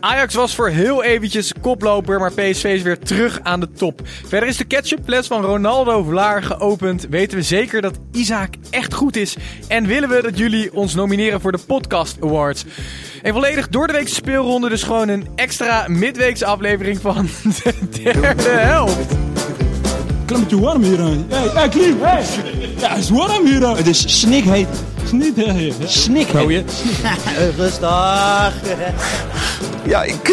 Ajax was voor heel eventjes koploper, maar PSV is weer terug aan de top. Verder is de ketchupfles van Ronaldo Vlaar geopend. Weten we zeker dat Isaac echt goed is. En willen we dat jullie ons nomineren voor de Podcast Awards. En volledig door de weekse speelronde, dus gewoon een extra midweekse aflevering van de derde helft. Klimmetje warm hier aan. Hey, hey, Klim. Hey. Ja, het is warm hier aan. Het is snikheet. Snikheet. Snikheet. Rustig. Ja, ik...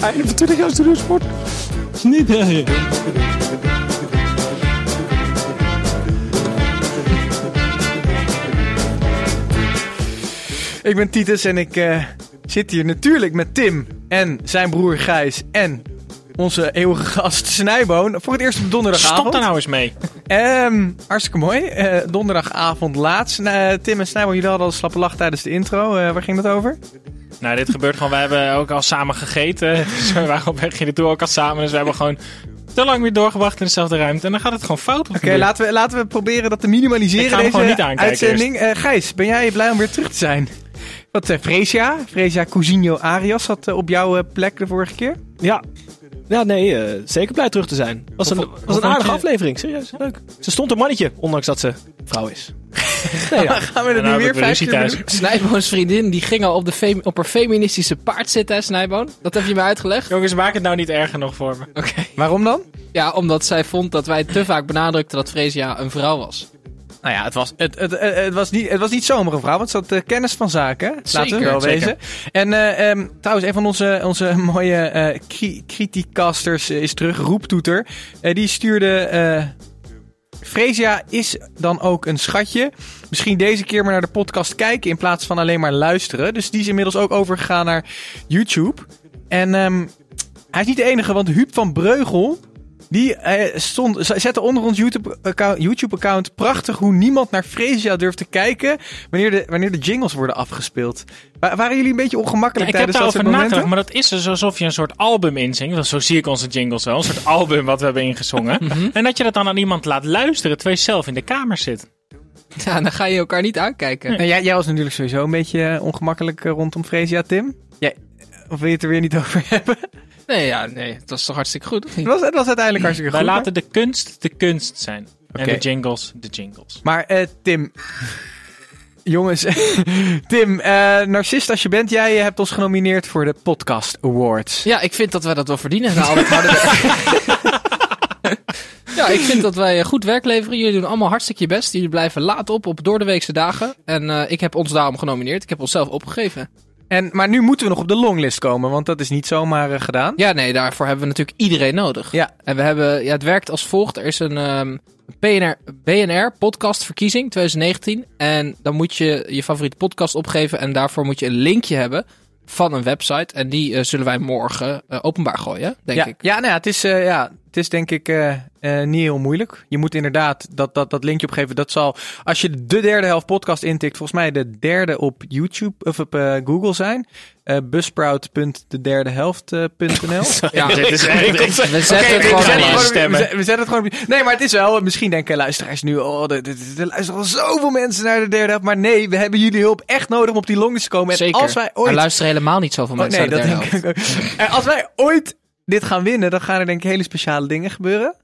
Einde van 20 jaar studiosport. Snikheet. Ik ben Titus en ik eh, zit hier natuurlijk met Tim en zijn broer Gijs en onze eeuwige gast Snijboon. Voor het eerst op donderdagavond. Stop daar nou eens mee. Ehm, hartstikke mooi. Eh, donderdagavond laat. Sna- Tim en Snijboon, jullie hadden al een slappe lach tijdens de intro. Eh, waar ging het over? Nou, dit gebeurt gewoon. Wij hebben ook al samen gegeten. Dus we waren op weg hier naartoe ook al samen. Dus we hebben gewoon te lang weer doorgebracht in dezelfde ruimte. En dan gaat het gewoon fout. Oké, laten, we, laten we proberen dat te minimaliseren. Ik ga hem deze gewoon niet aankijken uitzending. Eh, Gijs, ben jij blij om weer terug te zijn? Wat, uh, Fresia, Fresia Cousinho Arias zat eh, op jouw eh, plek de vorige keer. Ja. Ja, nee, eh, zeker blij terug te zijn. Was een, was een aardige aflevering, serieus, leuk. Ze stond een mannetje, ondanks dat ze vrouw is. nee, ja. Gaan we er nu weer vijf keer? Snijboons vriendin die ging al op, de fem- op haar feministische paard zitten, hè, Snijboon? Dat heb je me uitgelegd? Jongens, maak het nou niet erger nog voor me. Oké. Waarom dan? Ja, omdat zij vond dat wij te vaak benadrukten dat Fresia een vrouw was. Nou ja, het was, het, het, het, was, niet, het was niet zomaar een vrouw, want het zat eh, kennis van zaken. Laten we wel zeker. wezen. En eh, ehm, trouwens, een van onze, onze mooie cri- criticasters eh, is terug, Roeptoeter. Die stuurde... Fresia is dan ook een schatje. Misschien deze keer maar naar de podcast kijken in plaats van alleen maar luisteren. Dus die is inmiddels ook overgegaan naar YouTube. En ehm, hij is niet de enige, want Huub van Breugel... Die eh, stond, zette onder ons YouTube-account YouTube prachtig hoe niemand naar Fresia durft te kijken wanneer de, wanneer de jingles worden afgespeeld. Wa- waren jullie een beetje ongemakkelijk ik tijdens dat soort momenten? nagedacht, maar dat is dus alsof je een soort album inzingt. Want zo zie ik onze jingles wel. Een soort album wat we hebben ingezongen. Mhm. En dat je dat dan aan iemand laat luisteren terwijl je zelf in de kamer zit. Ja, dan ga je elkaar niet aankijken. Nou, jij, jij was natuurlijk sowieso een beetje eh, ongemakkelijk eh, rondom Fresia, Tim. Jij, of wil je het er weer niet over hebben? Nee, ja, nee, het was toch hartstikke goed, of Het was, het was uiteindelijk hartstikke Wij goed. laten de kunst de kunst zijn. En de jingles de jingles. Maar eh, Tim. Jongens, Tim, eh, narcist als je bent, jij hebt ons genomineerd voor de Podcast Awards. Ja, ik vind dat wij dat wel verdienen. Werk. ja, ik vind dat wij eh, goed werk leveren. Jullie doen allemaal hartstikke je best. Jullie blijven laat op op doordeweekse dagen. En ik heb ons daarom genomineerd. Ik heb onszelf opgegeven. En, maar nu moeten we nog op de longlist komen, want dat is niet zomaar eh, gedaan. Ja, nee, daarvoor hebben we natuurlijk iedereen nodig. Ja. En we hebben, ja, het werkt als volgt. Er is een ehm, PNR, BNR podcast verkiezing 2019. En dan moet je je favoriete podcast opgeven. En daarvoor moet je een linkje hebben van een website. En die eh, zullen wij morgen eh, openbaar gooien, denk ja, ik. Ja, nou ja, het is, eh, ja, het is denk ik eh, eh, niet heel moeilijk. Je moet inderdaad dat, dat, dat linkje opgeven. Dat zal, als je de derde helft podcast intikt, volgens mij de derde op YouTube of op Google zijn. Eh busprout.dederdehelft.nl Ja, Dit is echt- we zetten Oké, het we gewoon zetten online. het online. stemmen. we zetten- we zetten het gewoon op. Nee, maar het is wel. Misschien denken luisteraars nu. Oh, er, er, er luisteren al zoveel mensen naar de derde helft. Maar nee, we hebben jullie hulp echt nodig om op die longlist te komen. En Zeker. als wij ooit. Er luisteren helemaal niet zoveel Oh, mensen nee, naar dat de denk derde ik ook. En als wij ooit dit gaan winnen, dan gaan er denk ik hele speciale dingen gebeuren.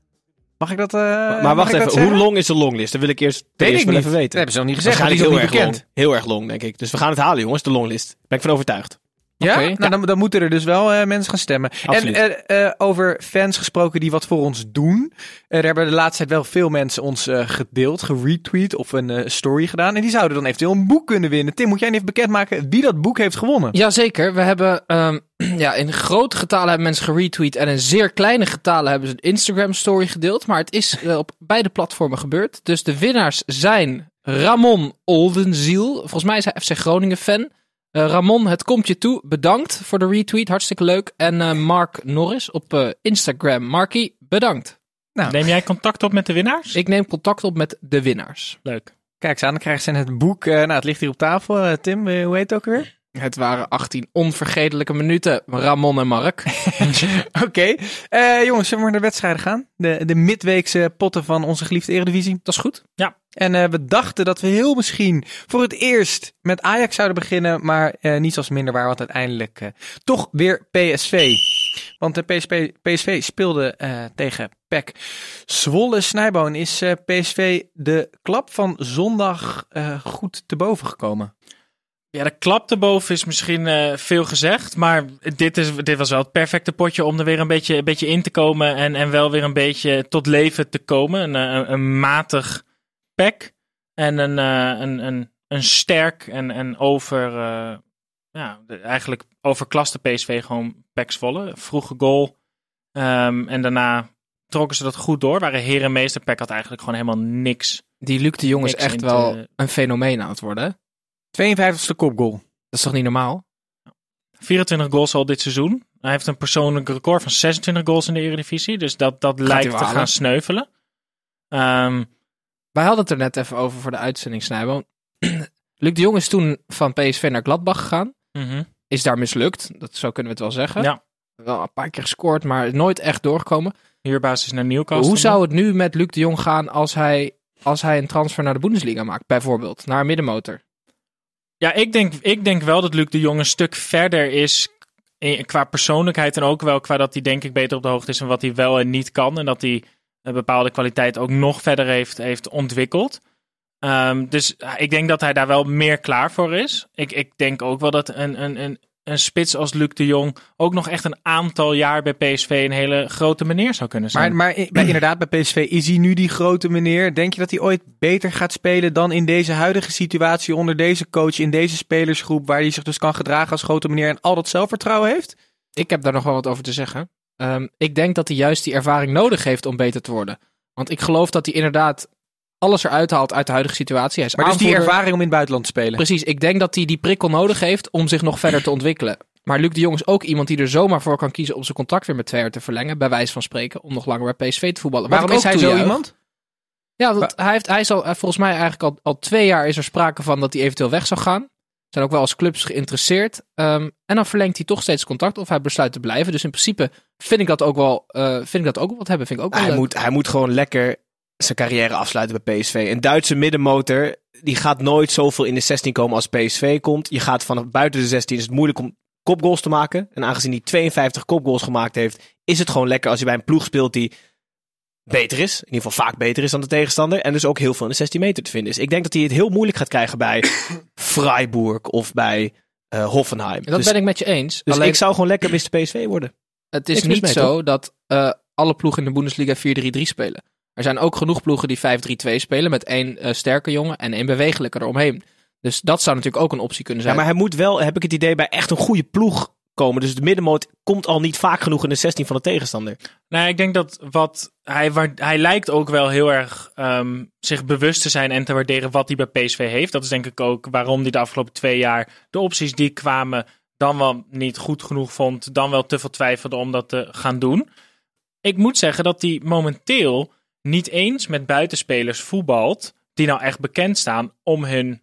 Mag ik dat? eh, maar wacht even, hoe zeggen? long is de longlist? Dat wil ik eerst, Weet ik niet. even weten. Dat hebben ze nog niet gezegd. Waarschijnlijk heel die erg niet long. Heel erg long, denk ik. Dus we gaan het halen, jongens, de longlist. Ben ik van overtuigd. Ja? Nou, dan, dan moeten er dus wel eh, mensen gaan stemmen. Absoluut. En eh, eh, over fans gesproken die wat voor ons doen. Er hebben de laatste tijd wel veel mensen ons gedeeld, geretweet of een story gedaan. En die zouden dan eventueel een boek kunnen winnen. Tim, moet jij even bekendmaken wie dat boek heeft gewonnen? Jazeker, we hebben ehm, ja, in grote getalen hebben mensen geretweet en in zeer kleine getalen hebben ze een Instagram story gedeeld. Maar het is op beide platformen gebeurd. Dus de winnaars zijn Ramon Oldenziel. Volgens mij is hij FC Groningen fan. Eh, Ramon, het komt je toe. Bedankt voor de retweet. Hartstikke leuk. En eh, Mark Norris op eh, Instagram. Markie, bedankt. Neem jij contact op met de winnaars? Ik neem contact op met de winnaars. Leuk. Kijk eens aan, dan krijgen ze het boek. nou, het ligt hier op tafel. Tim, hoe heet het ook weer? Het waren 18 onvergetelijke minuten. Ramon en Mark. Oké. Eh, jongens, zullen we naar de wedstrijden gaan? De, de midweekse potten van onze geliefde Eredivisie. Dat is goed. En eh, we dachten dat we heel misschien voor het eerst met Ajax zouden beginnen. Maar eh, niets als minder waar, want uiteindelijk toch weer PSV. Want de PSV, PSV speelde tegen PEC Zwolle Snijboon. Is PSV de klap van zondag goed te boven gekomen? Ja, de klap erboven is misschien eh, veel gezegd. Maar dit, is, dit was wel het perfecte potje om er weer een beetje, een beetje in te komen. En, en wel weer een beetje tot leven te komen. Een, eh, een, een matig pack. En een, eh, een, een, een sterk en, en over. ja, eigenlijk overklaste PSV gewoon packs volle. Vroege goal. Ehm, en daarna trokken ze dat goed door. Waren herenmeester. Pack had eigenlijk gewoon helemaal niks. Die Luc de Jong is echt wel een fenomeen aan het worden. Hè? 52e kopgoal. Dat is toch niet normaal? 24 goals al dit seizoen. Hij heeft een persoonlijk record van 26 goals in de Eredivisie. Dus dat, dat lijkt te halen. gaan sneuvelen. Ehm, Wij hadden het er net even over voor de uitzending, Snijboon. Luc de Jong is toen van PSV naar Gladbach gegaan. mhm. Is daar mislukt. Dat, zo kunnen we het wel zeggen. Ja. Wel een paar keer gescoord, maar nooit echt doorgekomen. Huurbasis naar Newcastle. Hoe zou het nu met Luc de Jong gaan als hij, als hij een transfer naar de Bundesliga maakt? Bijvoorbeeld, naar een middenmotor. Ja, ik denk, ik denk wel dat Luc de Jong een stuk verder is qua persoonlijkheid. En ook wel qua dat hij denk ik beter op de hoogte is van wat hij wel en niet kan. En dat hij een bepaalde kwaliteit ook nog verder heeft, heeft ontwikkeld. Ehm, dus ja, ik denk dat hij daar wel meer klaar voor is. Ik, ik denk ook wel dat een, een, een, een spits als Luc de Jong ook nog echt een aantal jaar bij PSV een hele grote meneer zou kunnen zijn. Maar, maar bij, inderdaad, bij PSV is hij nu die grote meneer. Denk je dat hij ooit beter gaat spelen dan in deze huidige situatie onder deze coach, in deze spelersgroep, waar hij zich dus kan gedragen als grote meneer en al dat zelfvertrouwen heeft? Ik heb daar nog wel wat over te zeggen. Ehm, ik denk dat hij juist die ervaring nodig heeft om beter te worden. Want ik geloof dat hij inderdaad alles eruit haalt uit de huidige situatie. Hij is Maar dus die aanvoerder. ervaring om in het buitenland te spelen. Precies, ik denk dat hij die prikkel nodig heeft om zich nog verder te ontwikkelen. Maar Luc de Jong is ook iemand die er zomaar voor kan kiezen om zijn contract weer met twee jaar te verlengen, bij wijze van spreken, om nog langer bij PSV te voetballen. Waarom is hij zo iemand? Ja, want hij, heeft, hij is al, eh, volgens mij eigenlijk al, al twee jaar is er sprake van dat hij eventueel weg zou gaan. Zijn ook wel als clubs geïnteresseerd. Ehm, en dan verlengt hij toch steeds contact of hij besluit te blijven. Dus in principe vind ik dat ook wel, eh, vind ik dat ook wel wat hebben. Vind ik ook wel Hij leuk. moet, hij moet gewoon lekker zijn carrière afsluiten bij PSV. Een Duitse middenmotor, die gaat nooit zoveel in de 16 komen als PSV komt. Je gaat vanaf buiten de 16, is het moeilijk om kopgoals te maken. En aangezien hij 52 kopgoals gemaakt heeft, is het gewoon lekker als je bij een ploeg speelt die beter is. In ieder geval vaak beter is dan de tegenstander. En dus ook heel veel in de 16 meter te vinden is. Ik denk dat hij het heel moeilijk gaat krijgen bij Freiburg of bij eh, Hoffenheim. dat dus ben ik met je eens. dus Alleen, ik zou gewoon lekker Mr. PSV worden. het is niks niet mee, zo dat eh, alle ploegen in de Bundesliga 4-3-3 spelen. Er zijn ook genoeg ploegen die 5-3-2 spelen met één eh, sterke jongen en één bewegelijke eromheen. Dus dat zou natuurlijk ook een optie kunnen Ja, zijn. maar hij moet wel, heb ik het idee, bij echt een goede ploeg komen. Dus de middenmoot komt al niet vaak genoeg in de 16 van de tegenstander. Nou, ik denk dat wat hij, waar, hij lijkt ook wel heel erg ehm, zich bewust te zijn en te waarderen wat hij bij PSV heeft. Dat is denk ik ook waarom hij de afgelopen twee jaar de opties die kwamen dan wel niet goed genoeg vond, dan wel te veel twijfelde om dat te gaan doen. Ik moet zeggen dat hij momenteel niet eens met buitenspelers voetbalt die nou echt bekend staan om hun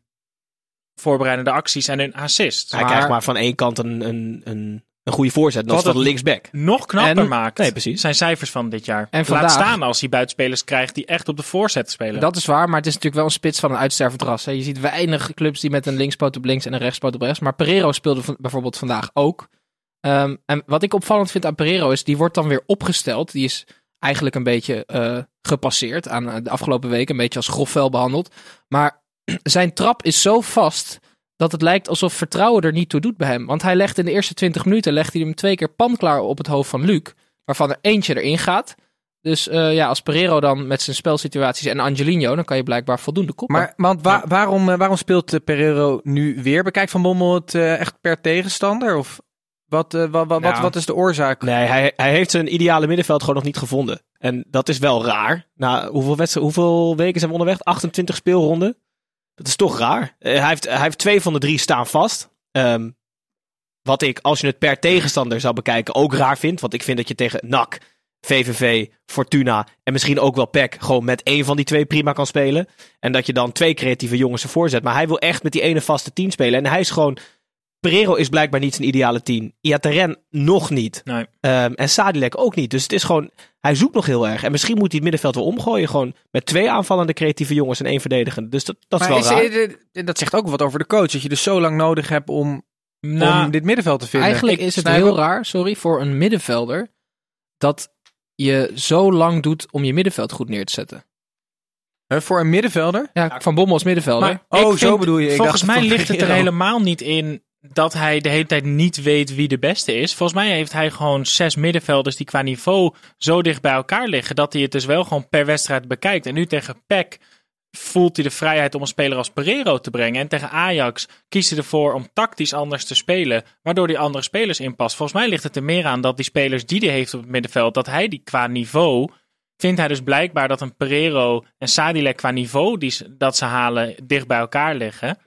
voorbereidende acties en hun assists. Hij Maar- krijgt maar van één kant een, een, een, een goede voorzet. Dat van het- linksback. nog knapper En- maakt. Nee, precies. Zijn cijfers van dit jaar. En Laat vandaag- staan als hij buitenspelers krijgt die echt op de voorzet spelen. Dat is waar, maar het is natuurlijk wel een spits van een uitstervend ras. Hè. Je ziet weinig clubs die met een linkspoot op links en een rechtspoot op rechts. Maar Pereiro speelde bijvoorbeeld vandaag ook. Ehm, en wat ik opvallend vind aan Pereiro is, die wordt dan weer opgesteld. Die is eigenlijk een beetje eh, gepasseerd aan eh, de afgelopen weken. Een beetje als grofvel behandeld. Maar zijn trap is zo vast dat het lijkt alsof vertrouwen er niet toe doet bij hem. Want hij legt in de eerste 20 minuten legt hij hem twee keer panklaar op het hoofd van Luc. Waarvan er eentje erin gaat. Dus eh, ja, als Pereiro dan met zijn spelsituaties en Angelino, dan kan je blijkbaar voldoende koppen. Maar want wa- waarom, waarom speelt Pereiro nu weer? Bekijkt Van Bommel het echt per tegenstander? Of wat, eh, wa- wa- wat, Nou. wat is de oorzaak? Nee, hij, hij heeft zijn ideale middenveld gewoon nog niet gevonden. En dat is wel raar. Na hoeveel, wedstrijden, hoeveel weken zijn we onderweg? 28 speelronden. Dat is toch raar. Eh, hij, heeft, hij heeft twee van de drie staan vast. Ehm, wat ik, als je het per tegenstander zou bekijken, ook raar vind. Want ik vind dat je tegen NAC, VVV, Fortuna en misschien ook wel PEC gewoon met één van die twee prima kan spelen. En dat je dan twee creatieve jongens ervoor zet. Maar hij wil echt met die ene vaste tien spelen. En hij is gewoon... Pereiro is blijkbaar niet zijn ideale tien. Iataren nog niet. Nee. Ehm, en Sadilek ook niet. Dus het is gewoon, hij zoekt nog heel erg. En misschien moet hij het middenveld wel omgooien. Gewoon met twee aanvallende creatieve jongens en één verdedigende. Dus dat, dat is Maar wel is- raar. dat zegt ook wat over de coach. Dat je dus zo lang nodig hebt om, Nou, om dit middenveld te vinden. Eigenlijk Ik is het heel raar, sorry, voor een middenvelder. Dat je zo lang doet om je middenveld goed neer te zetten. Voor een middenvelder? Ja, Van Bommel als middenvelder. Maar Oh, zo bedoel je. Ik volgens dacht mij ligt het er helemaal niet in dat hij de hele tijd niet weet wie de beste is. Volgens mij heeft hij gewoon zes middenvelders die qua niveau zo dicht bij elkaar liggen. Dat hij het dus wel gewoon per wedstrijd bekijkt. En nu tegen PEC voelt hij de vrijheid om een speler als Pereiro te brengen. En tegen Ajax kiest hij ervoor om tactisch anders te spelen. Waardoor hij andere spelers inpast. Volgens mij ligt het er meer aan dat die spelers die hij heeft op het middenveld. Dat hij die qua niveau vindt hij dus blijkbaar dat een Pereiro en Sadilek qua niveau die, dat ze halen dicht bij elkaar liggen.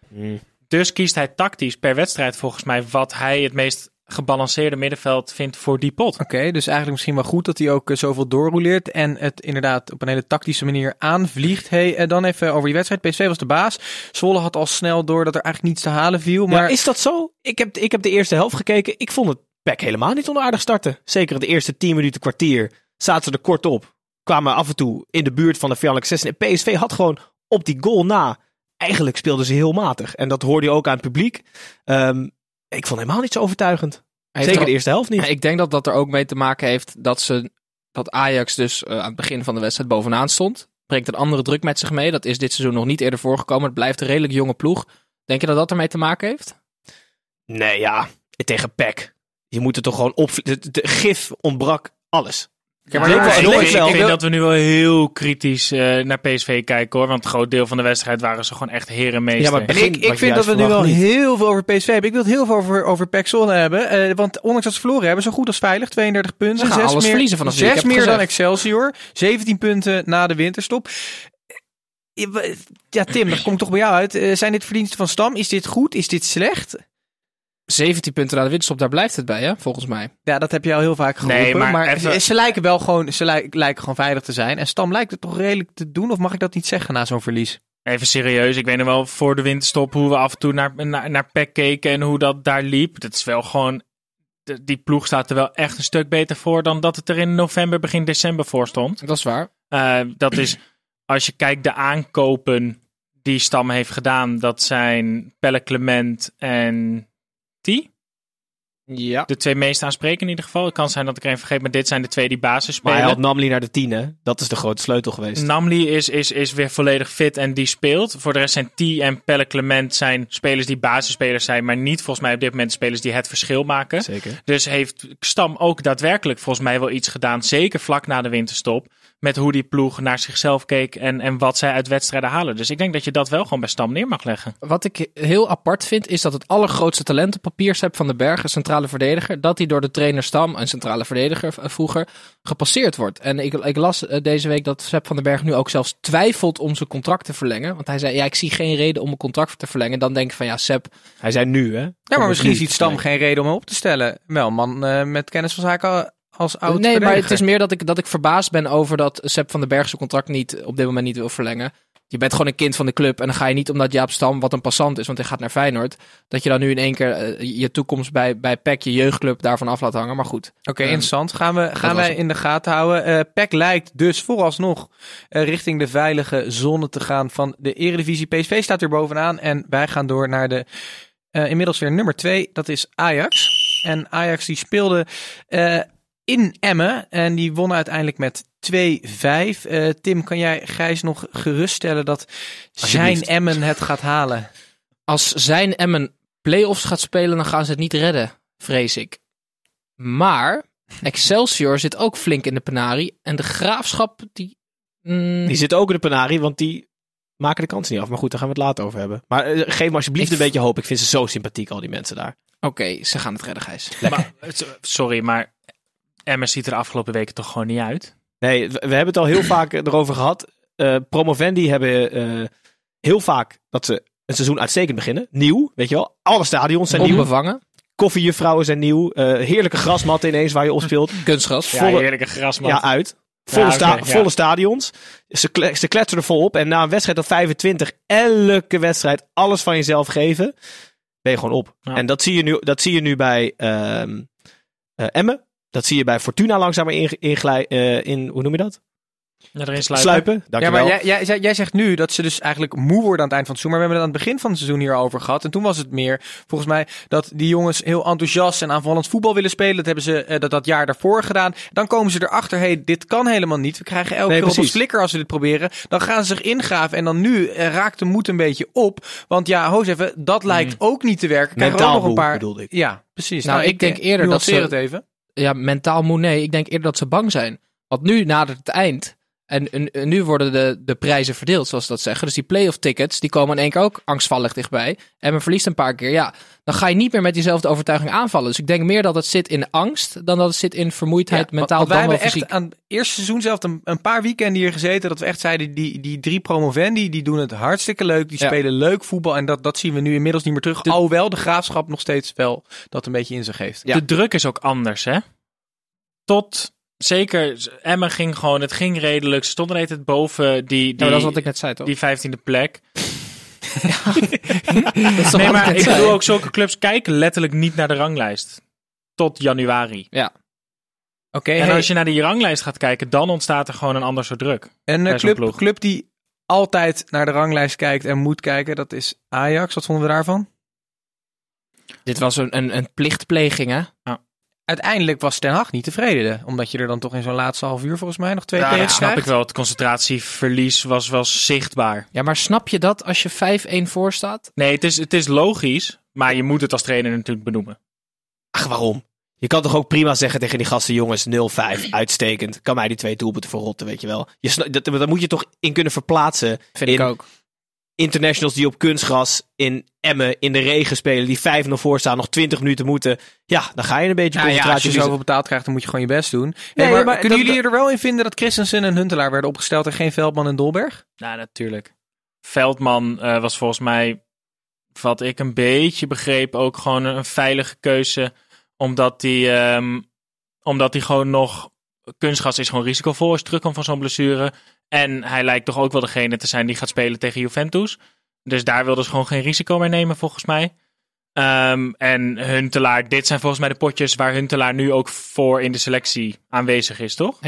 Dus kiest hij tactisch per wedstrijd volgens mij wat hij het meest gebalanceerde middenveld vindt voor die pot. Oké, dus eigenlijk misschien wel goed dat hij ook eh, zoveel doorrouleert en het inderdaad op een hele tactische manier aanvliegt. Hey, eh, dan even over die wedstrijd. PSV was de baas. Zwolle had al snel door dat er eigenlijk niets te halen viel. Maar Maar is dat zo? Ik heb, ik heb de eerste helft gekeken. Ik vond het PEC helemaal niet onaardig starten. Zeker de eerste 10 minuten, kwartier zaten ze er kort op. Kwamen af en toe in de buurt van de vijandelijke 16. En PSV had gewoon op die goal na. Eigenlijk speelden ze heel matig. En dat hoorde je ook aan het publiek. Ehm, ik vond helemaal niet zo overtuigend. Zeker er- de eerste helft niet. Ik denk dat dat er ook mee te maken heeft dat, ze, dat Ajax dus eh, aan het begin van de wedstrijd bovenaan stond. Brengt een andere druk met zich mee. Dat is dit seizoen nog niet eerder voorgekomen. Het blijft een redelijk jonge ploeg. Denk je dat dat ermee te maken heeft? Nee, ja. Tegen PEC. Je moet er toch gewoon op. De, de gif ontbrak alles. Ja, maar ik, wel- ik, vind- wel- ik vind dat we nu wel heel kritisch eh, naar PSV kijken hoor. Want een groot deel van de wedstrijd waren ze gewoon echt herenmeester. Ja, maar begin ik, ik vind dat we nu wel niet. heel veel over PSV hebben. Ik wil het heel veel over, over PEC Zwolle hebben. Eh, want ondanks dat ze verloren hebben, zo goed als veilig. 32 punten. Ze gaan zes alles meer, verliezen vanaf Zes meer dan. Excelsior. 17 punten na de winterstop. Ja, Tim, dat komt toch bij jou uit. Eh, zijn dit verdiensten van Stam? Is dit goed? Is dit slecht? 17 punten na de winterstop, daar blijft het bij, hè, volgens mij. Ja, dat heb je al heel vaak geroepen. Nee, maar maar even- ze, ze lijken wel gewoon, ze lijken, lijken gewoon veilig te zijn. En Stam lijkt het toch redelijk te doen? Of mag ik dat niet zeggen na zo'n verlies? Even serieus, ik weet nog wel voor de winterstop hoe we af en toe naar, naar, naar PEC keken en hoe dat daar liep. Dat is wel gewoon, de- die ploeg staat er wel echt een stuk beter voor dan dat het er in november, begin december voor stond. Dat is waar. Eh, dat is, als je kijkt de aankopen die Stam heeft gedaan, dat zijn Pelle Clement en T. Ja. De twee meest aansprekende in ieder geval. Het kan zijn dat ik er een vergeet, maar dit zijn de twee die basis Maar spelen. hij had Namli naar de 10, hè? Dat is de grote sleutel geweest. Namli is, is, is weer volledig fit en die speelt. Voor de rest zijn T en Pelle Clement zijn spelers die basisspelers zijn, maar niet volgens mij op dit moment spelers die het verschil maken. Zeker. Dus heeft Stam ook daadwerkelijk volgens mij wel iets gedaan, zeker vlak na de winterstop, met hoe die ploeg naar zichzelf keek en, en wat zij uit wedstrijden halen. Dus ik denk dat je dat wel gewoon bij Stam neer mag leggen. Wat ik heel apart vind, is dat het allergrootste talent op papier Sepp van den Berg, een centrale verdediger, dat hij door de trainer Stam, een centrale verdediger eh, vroeger, gepasseerd wordt. En ik, ik las eh, deze week dat Sepp van den Berg nu ook zelfs twijfelt om zijn contract te verlengen. Want hij zei, ja, ik zie geen reden om mijn contract te verlengen. Dan denk ik van, ja, Sepp, Hij zei nu, hè? Ja, maar misschien ziet Stam geen reden om hem op te stellen. Wel, een man eh, met kennis van zaken als oud nee, maar het is meer dat ik, dat ik verbaasd ben over dat Sepp van den Berg zijn contract niet, op dit moment niet wil verlengen. Je bent gewoon een kind van de club en dan ga je niet omdat Jaap Stam, wat een passant is, want hij gaat naar Feyenoord, dat je dan nu in één keer eh, je toekomst bij, bij PEC, je jeugdclub, daarvan af laat hangen. Maar goed. Oké, Ehm, interessant. Gaan, we, gaan wij in de gaten houden. Eh PEC lijkt dus vooralsnog eh, richting de veilige zone te gaan van de Eredivisie. PSV staat er bovenaan en wij gaan door naar de eh, inmiddels weer nummer twee. Dat is Ajax. En Ajax die speelde eh, in Emmen en die won uiteindelijk met 2-5. Eh, Tim, kan jij Gijs nog geruststellen dat zijn. Emmen het gaat halen? Als zijn Emmen play-offs gaat spelen, dan gaan ze het niet redden, vrees ik. Maar Excelsior zit ook flink in de penarie en de graafschap, die... mm, Die zit ook in de penarie, want die maken de kans niet af. Maar goed, daar gaan we het later over hebben. Maar eh, geef me alsjeblieft Ik- een beetje hoop. Ik vind ze zo sympathiek, al die mensen daar. Oké, ze gaan het redden, Gijs. Maar, eh, sorry, maar Emmers ziet er de afgelopen weken toch gewoon niet uit. Nee, we we hebben het al heel vaak erover gehad. Eh, promovendi hebben eh, heel vaak dat ze een seizoen uitstekend beginnen. Nieuw, weet je wel. Alle stadions zijn nieuw. Onbevangen. Koffiejuffrouwen zijn nieuw. eh, heerlijke grasmatten ineens waar je op speelt. Kunstgras. Ja, volle- heerlijke grasmat. Ja, uit. Volle, Ja, sta- ja. volle stadions. Ze, kle- ze kletsen er vol op. En na een wedstrijd of 25, elke wedstrijd alles van jezelf geven, ben je gewoon op. Ja. En dat zie je nu, dat zie je nu bij ehm eh, Emmen. Dat zie je bij Fortuna langzamer in, inglij- eh, in hoe noem je dat? Ja, erin Sluipen. sluipen. Ja, Dankjewel. maar jij, jij, jij zegt nu dat ze dus eigenlijk moe worden aan het eind van het seizoen. Maar we hebben het aan het begin van het seizoen hierover gehad. En toen was het meer, volgens mij, dat die jongens heel enthousiast en aanvallend voetbal willen spelen. Dat hebben ze eh, dat, dat jaar daarvoor gedaan. Dan komen ze erachter, hey, dit kan helemaal niet. We krijgen elke keer op flikker als we dit proberen. Dan gaan ze zich ingraven. En dan nu eh, raakt de moed een beetje op. Want ja, hoos even, dat lijkt ook niet te werken. Krijgen we ook Mentaal nog een paar... bedoelde ik. Ja, precies. Nou, ik denk eerder dat ze- het even. Ja, mentaal moe nee. Ik denk eerder dat ze bang zijn. Want nu nadert het eind. En, en- en nu worden de, de prijzen verdeeld, zoals ze dat zeggen. Dus die playoff tickets, die komen in één keer ook angstvallig dichtbij. En men verliest een paar keer. Ja, dan ga je niet meer met diezelfde overtuiging aanvallen. Dus ik denk meer dat het zit in angst dan dat het zit in vermoeidheid, Ja, mentaal want wij dan wel hebben fysiek. echt aan het eerste seizoen zelf een, een paar weekenden hier gezeten dat we echt zeiden die, die drie promovendi die doen het hartstikke leuk, die Ja. spelen leuk voetbal en dat, dat zien we nu inmiddels niet meer terug. Alhoewel de graafschap nog steeds wel dat een beetje in zich heeft. Ja. De druk is ook anders, hè? Tot, zeker, Emma ging gewoon, het ging redelijk. Ze stonden net het boven die, Ja, die, dat is wat ik net zei, toch? die vijftiende plek. toch Nee, maar ik bedoel ook, zulke clubs kijken letterlijk niet naar de ranglijst. Tot januari. Oké, En hey, als je naar die ranglijst gaat kijken, dan ontstaat er gewoon een ander soort druk. een eh, club, club die altijd naar de ranglijst kijkt en moet kijken, dat is Ajax. Wat vonden we daarvan? Dit was een, een, een plichtpleging, hè? Uiteindelijk was Ten Hag niet tevreden, omdat je er dan toch in zo'n laatste half uur volgens mij nog twee Ja, tegen dat snap ik wel. Het concentratieverlies was wel zichtbaar. Ja, maar snap je dat als je 5-1 voor staat? Nee, het is, het is logisch, maar je moet het als trainer natuurlijk benoemen. Ach, waarom? Je kan toch ook prima zeggen tegen die gasten, jongens, 0-5, uitstekend. Kan mij die twee doelpunten verrotten, weet je wel. Je dat, daar moet je toch in kunnen verplaatsen. Vind in ik ook. Internationals die op kunstgras in Emmen in de regen spelen, die 5-0 voor staan, nog 20 minuten moeten. Ja, dan ga je een beetje Ja, ja, als concentratie je zoveel betaald krijgt, dan moet je gewoon je best doen. Hey, Nee, maar, maar kunnen dat- jullie er wel in vinden dat Christensen en Huntelaar werden opgesteld en geen Veldman en Dolberg? Nou, natuurlijk. Veldman eh, was volgens mij, wat ik een beetje begreep, ook gewoon een, veilige keuze. Omdat hij, ehm, omdat hij gewoon nog. Kunstgas is gewoon risicovol als je terugkomt van zo'n blessure. En hij lijkt toch ook wel degene te zijn die gaat spelen tegen Juventus. Dus daar wilden ze gewoon geen risico meer nemen, volgens mij. Ehm, en Huntelaar, dit zijn volgens mij de potjes waar Huntelaar nu ook voor in de selectie aanwezig is, toch?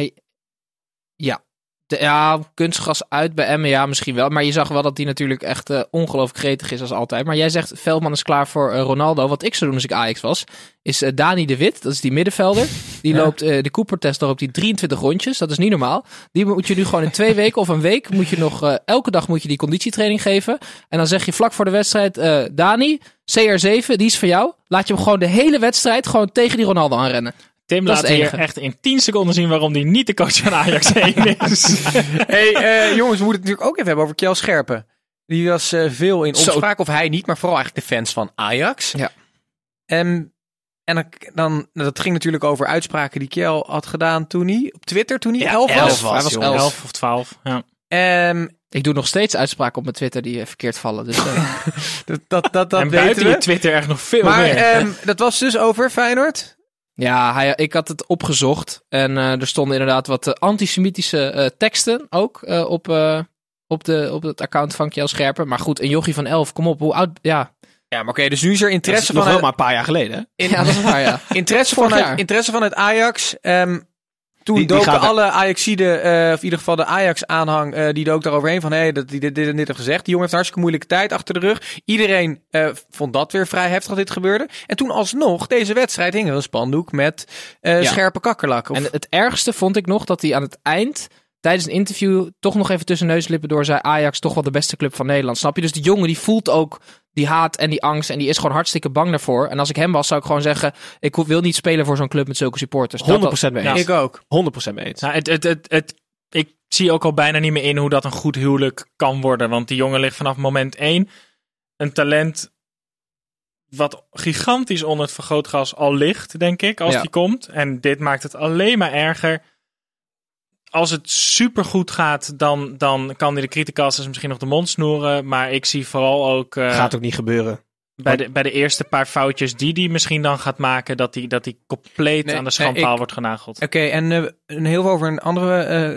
De- ja, kunstgras uit bij Emmen, ja, misschien wel. Maar je zag wel dat hij natuurlijk echt eh, ongelooflijk gretig is als altijd. Maar jij zegt, Veldman is klaar voor eh, Ronaldo. Wat ik zou doen als ik Ajax was, is eh, Dani de Wit. Dat is die middenvelder. Die Ja. loopt de Cooper-test, daar op die 23 rondjes. Dat is niet normaal. Die moet je nu gewoon in twee weken of een week, moet je nog, elke dag moet je die conditietraining geven. En dan zeg je vlak voor de wedstrijd, Dani, CR7, die is voor jou. Laat je hem gewoon de hele wedstrijd gewoon tegen die Ronaldo aanrennen. Tim Dat laat hier echt in 10 seconden zien waarom hij niet de coach van Ajax 1 is. hey, eh, jongens, we moeten het natuurlijk ook even hebben over Kjell Scherpen. Die was eh, veel in opspraak, of hij niet, maar vooral eigenlijk de fans van Ajax. Ja. En, en dan, dan, dat ging natuurlijk over uitspraken die Kjell had gedaan toen hij, op Twitter, toen hij Ja, elf was. elf was, Hij was jongens. elf. 11 of 12. Ja. Ehm, Ik doe nog steeds uitspraken op mijn Twitter die eh, verkeerd vallen. Dus, eh, dat, dat, dat, dat en weten buiten we. je Twitter echt nog veel maar meer. ehm, dat was dus over Feyenoord. Ja, hij, ik had het opgezocht en eh, er stonden inderdaad wat eh, antisemitische eh, teksten ook eh, op, eh, op, de, op het account van Kjell Scherpen. Maar goed, een jochie van 11, kom op, hoe oud? Ja, Ja, maar oké, dus nu is er Dat is interesse nog wel maar een paar jaar geleden, hè? ja dat is waar, ja. interesse vanuit, jaar. interesse vanuit Ajax. Ehm, toen Die- die doken gaat alle Ajaxiden, eh of in ieder geval de Ajax-aanhang, eh, die dook daaroverheen van, hé, hey, dat die dit, dit en dit heeft gezegd. Die jongen heeft een hartstikke moeilijke tijd achter de rug. Iedereen eh, vond dat weer vrij heftig dat dit gebeurde. En toen alsnog, deze wedstrijd, hing er een spandoek met Ja. scherpe kakkerlak. Of, En het ergste vond ik nog dat hij aan het eind, tijdens een interview, toch nog even tussen neus en lippen door zei Ajax toch wel de beste club van Nederland. Snap je? Dus die jongen die voelt ook die haat en die angst en die is gewoon hartstikke bang daarvoor. En als ik hem was, zou ik gewoon zeggen, ik wil niet spelen voor zo'n club met zulke supporters. Dat- 100% mee eens. ik ook. 100% mee eens. Nou, het, het, het, het, ik zie ook al bijna niet meer in hoe dat een goed huwelijk kan worden. Want die jongen ligt vanaf moment 1 een talent wat gigantisch onder het vergrootglas al ligt, denk ik, als Ja. die komt. En dit maakt het alleen maar erger. Als het supergoed gaat, dan, dan kan hij de criticasters misschien nog de mond snoeren. Maar ik zie vooral ook eh, Gaat ook niet gebeuren. bij, de, bij de eerste paar foutjes die hij misschien dan gaat maken, dat hij dat hij compleet Nee, aan de schandpaal ik- wordt genageld. Oké, en eh, een heel veel over een andere eh,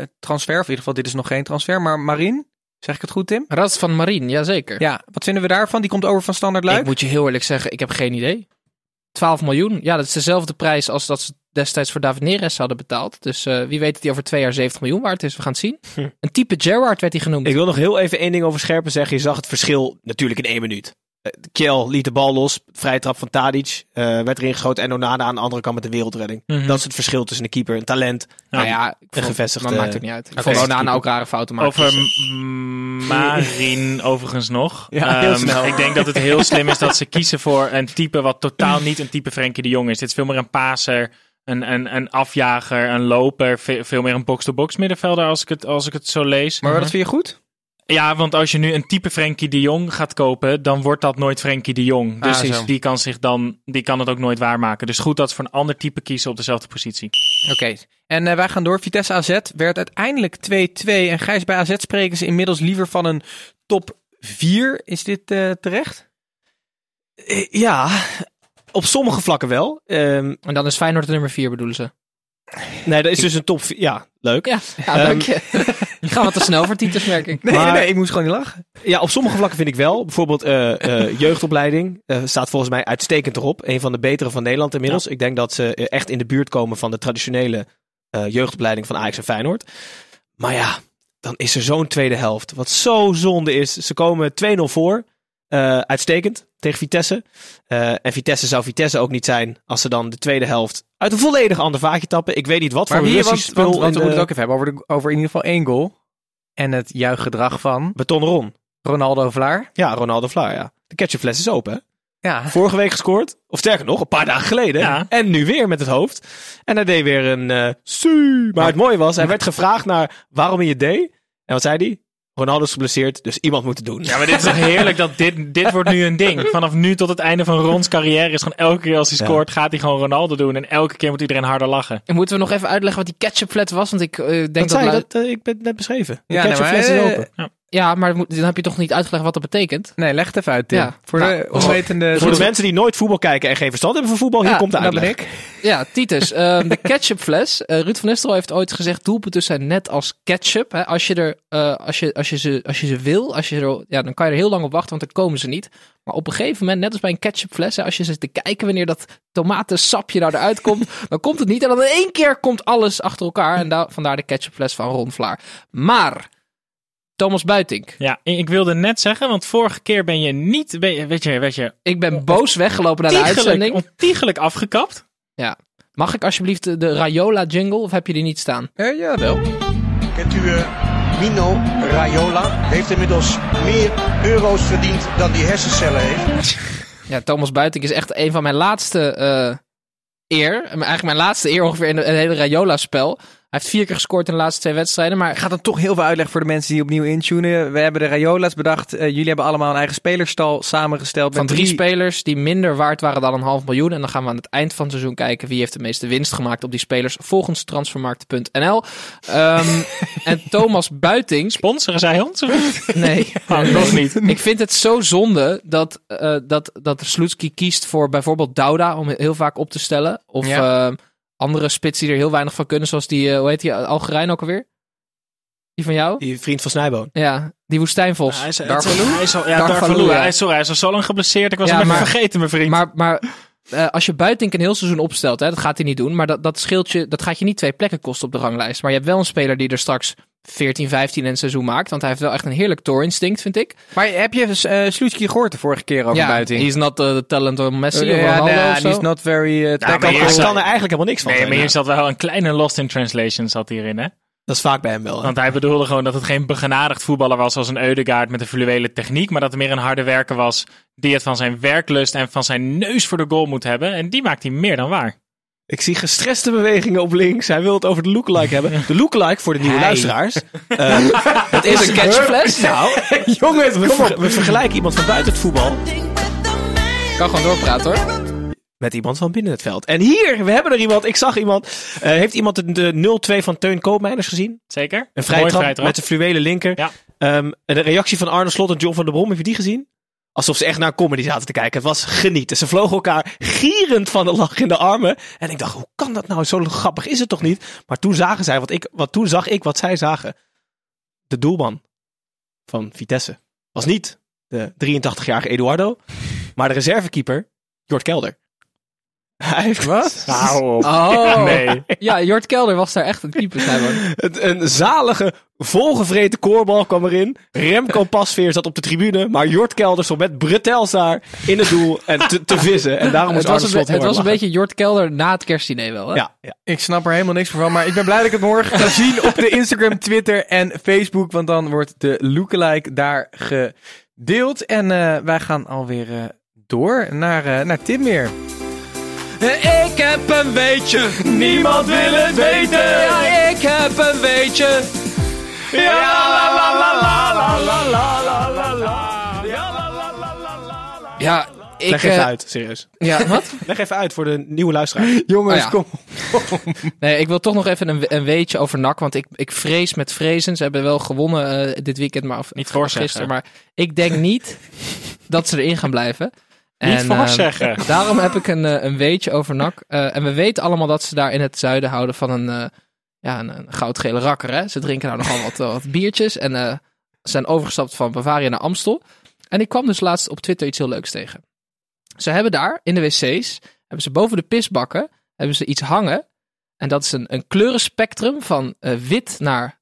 eh, transfer. Of in ieder geval, dit is nog geen transfer. Maar Marien, zeg ik het goed, Tim? Rats van Marien, jazeker. Ja, wat vinden we daarvan? Die komt over van Standaard Luik. Ik moet je heel eerlijk zeggen, ik heb geen idee. 12 miljoen, ja, dat is dezelfde prijs als dat ze destijds voor David Neres hadden betaald. Dus eh, wie weet dat hij over twee jaar 70 miljoen waard is. We gaan het zien. Een type Gerrard werd hij genoemd. Ik wil nog heel even één ding over Scherpen zeggen. Je zag het verschil natuurlijk in één minuut. Eh, Kjell liet de bal los. Vrije trap van Tadic. eh, werd erin geschoten. En Onana aan de andere kant met de wereldredding. Mhm. Dat is het verschil tussen een keeper, een talent. nou ja, ik vond- gevestigde- Maar maakt het niet uit. Ik Oké. vond Onana ook rare fouten maken. Over Dus, M- Marien overigens nog. Ja, heel Ehm, snel. Ik denk dat het heel slim is dat ze kiezen voor een type wat totaal niet een type Frenkie de Jong is. Dit is veel meer een paser, een, een, een afjager, een loper. Ve- veel meer een box-to-box middenvelder als ik het, als ik het zo lees. Maar wat vind je goed? Ja, want als je nu een type Frenkie de Jong gaat kopen, dan wordt dat nooit Frenkie de Jong. Dus Ah, zo. die kan zich dan, die kan het ook nooit waarmaken. Dus goed dat ze voor een ander type kiezen op dezelfde positie. Oké. En eh, wij gaan door. Vitesse AZ werd uiteindelijk 2-2. En Gijs, bij AZ spreken ze inmiddels liever van een top 4. Is dit eh, terecht? Eh, Ja, op sommige vlakken wel. Ehm, En dan is Feyenoord de nummer 4 bedoelen ze. nee, dat is dus een top. Ja, leuk. Ja, ja dank je. Je gaat wat te snel voor titels, merk ik. Nee, Maar- nee, ik moest gewoon niet lachen. Ja, op sommige vlakken vind ik wel. Bijvoorbeeld eh, eh, jeugdopleiding eh, staat volgens mij uitstekend erop. Een van de betere van Nederland inmiddels. Ik denk dat ze echt in de buurt komen van de traditionele eh, jeugdopleiding van Ajax en Feyenoord. Maar ja, dan is er zo'n tweede helft. Wat zo zonde is. Ze komen 2-0 voor. Eh, uitstekend tegen Vitesse. Eh, en Vitesse zou Vitesse ook niet zijn als ze dan de tweede helft uit een volledig ander vaatje tappen. Ik weet niet wat Maar voor Russisch want, spul want, we moeten het ook even hebben over, de, over in ieder geval één goal. En het juichgedrag van beton Ron. Ronaldo Vlaar. Ja, Ronaldo Vlaar, ja. De ketchupfles is open, hè? Ja, Vorige week gescoord. Of sterker nog, een paar dagen geleden. Ja. En nu weer met het hoofd. En hij deed weer een su. Maar het mooie was, hij werd gevraagd naar waarom hij het deed. En wat zei hij? Ronaldo is geblesseerd, dus iemand moet het doen. Ja, maar dit is toch heerlijk dat dit, dit wordt nu een ding. Vanaf nu tot het einde van Rons carrière is gewoon elke keer als hij Ja. scoort, gaat hij gewoon Ronaldo doen. En elke keer moet iedereen harder lachen. En moeten we nog even uitleggen wat die ketchupflat was? Want ik eh, denk dat dat... zei je, lu- dat, eh, ik ben het net beschreven. De Ja, nee, maar, is eh, open. Ja, maar moet- dan heb je toch niet uitgelegd wat dat betekent? nee, leg het even uit, Tim. Ja. Voor Nou, de onwetende... Voor de mensen die nooit voetbal kijken en geen verstand hebben van voetbal, hier Ja, komt de dat ben uitleg. ik. Ja, Titus, ehm, de ketchupfles. Eh Ruud van Nistelrooy heeft ooit gezegd: doelpunten zijn net als ketchup. Hè? Als, je er, eh, als, je, als, je ze, als je ze wil, als je er, ja, dan kan je er heel lang op wachten, want dan komen ze niet. Maar op een gegeven moment, net als bij een ketchupfles, hè, als je zit te kijken wanneer dat tomatensapje nou eruit komt, dan komt het niet. En dan in één keer komt alles achter elkaar. En daar, vandaar de ketchupfles van Ron Vlaar. Maar, Thomas Buitink. Ja, ik wilde net zeggen, want vorige keer ben je niet, ben je, weet je, weet je, Ik ben boos weggelopen naar de uitzending. ontiegelijk afgekapt. Mag ik alsjeblieft de, de Rayola jingle of heb je die niet staan? Eh, ja, wel. Kent u eh, Mino Raiola? Heeft inmiddels meer euro's verdiend dan die hersencellen heeft. Ja, Thomas Buiting is echt een van mijn laatste eh, eer. Eigenlijk mijn laatste eer ongeveer in het hele Rayola-spel. Hij heeft vier keer gescoord in de laatste twee wedstrijden. Maar Ik ga dan toch heel veel uitleggen voor de mensen die opnieuw intunen. We hebben de Rayola's bedacht. Eh, jullie hebben allemaal een eigen spelerstal samengesteld. van met drie spelers die minder waard waren dan een half miljoen. En dan gaan we aan het eind van het seizoen kijken wie heeft de meeste winst gemaakt op die spelers. Volgens transfermarkt.nl. Ehm, en Thomas Buiting. Sponsoren zij ons? Nee, Oh, nog niet. Ik vind het zo zonde dat, eh dat, dat Sloetski kiest voor bijvoorbeeld Douda om heel vaak op te stellen. Of Ja. eh, andere spits die er heel weinig van kunnen, zoals die, eh, hoe heet die, Algerijn ook alweer? Die van jou? Die vriend van Snijboon. Ja, die woestijnvos. Hij is, Darvalu? hij is al, ja, ja. Hij is, sorry, hij is al zo lang geblesseerd. Ik was Ja, hem even maar- vergeten, mijn vriend. Maar, maar eh, als je Buitink een heel seizoen opstelt, hè, dat gaat hij niet doen. Maar dat, dat scheelt je, dat gaat je niet twee plekken kosten op de ranglijst. Maar je hebt wel een speler die er straks 14, 15 in een seizoen maakt. Want hij heeft wel echt een heerlijk toorinstinct, vind ik. Maar heb je uh, gehoord de vorige keer over ja, Buiting? he's not the talent of Messi ja, of Ronaldo nee, of zo. he's not very uh, Hij kan er eigenlijk helemaal niks van. nee, maar hier zat wel een kleine lost in translation zat hierin, hè? Dat is vaak bij hem wel. hè. Want hij bedoelde gewoon dat het geen begenadigd voetballer was als een Eudegaard met een fluwele techniek. Maar dat het meer een harde werker was die het van zijn werklust en van zijn neus voor de goal moet hebben. En die maakt hij meer dan waar. Ik zie gestreste bewegingen op links. Hij wil het over de lookalike hebben. De lookalike voor de nieuwe luisteraars. Eh, Het is een catchfles. nou, jongens, we, ver- we vergelijken iemand van buiten het voetbal. kan gewoon doorpraten hoor. met iemand van binnen het veld. En hier, we hebben er iemand. Ik zag iemand. Eh, heeft iemand de, de 0-2 van Teun Koopmeiners gezien? Zeker. Een vrije trap met zijn fluwelen linker. Ja. Ehm, en de reactie van Arne Slot en John van der Brom, heb je die gezien? Alsof ze echt naar comedy zaten te kijken. Het was genieten. Ze vlogen elkaar gierend van de lach in de armen. En ik dacht, hoe kan dat nou? Zo grappig is het toch niet? Maar toen zagen zij, wat ik, wat toen zag ik wat zij zagen. De doelman van Vitesse was niet de 83-jarige Eduardo, maar de reservekeeper, Jort Kelder. Hij heeft Wat? Hou op. Oh. Nee. Ja, Jort Kelder was daar echt een. Het- Een zalige, volgevreten koorbal kwam erin. Remco Pasveer zat op de tribune. Maar Jort Kelder stond met Bretels daar in het doel en te, te vissen. En daarom moest Het was, een, het was een beetje Jort Kelder na het kerstdiner wel, hè? Ja, ja. Ik snap er helemaal niks meer van, maar ik ben blij dat ik het morgen ga zien op de Instagram, Twitter en Facebook, want dan wordt de lookalike daar gedeeld. En eh, wij gaan alweer eh, door naar, eh, naar Tim weer. Ik heb een weetje, niemand wil het weten. Ja, ik heb een weetje. Ja, ik... Leg even eh, uit, serieus. Ja, wat? Leg even uit voor de nieuwe luisteraar. Jongens, Oh ja. kom. Nee, ik wil toch nog even een, een weetje over NAC. Want ik, ik vrees met vrezen. Ze hebben wel gewonnen eh, dit weekend, maar of, Niet voorzeggen. gisteren. Maar ik denk niet dat ze erin gaan blijven. Niet En, voorzeggen. eh, daarom heb ik een, eh, een weetje over NAC. Eh, en we weten allemaal dat ze daar in het zuiden houden van een, eh, ja, een, een goudgele rakker. Hè? Ze drinken nou nogal wat, wat biertjes. En zijn overgestapt van Bavaria naar Amstel. En ik kwam dus laatst op Twitter iets heel leuks tegen. Ze hebben daar in de wc's, hebben ze boven de pisbakken, hebben ze iets hangen. En dat is een, een kleurenspectrum van wit naar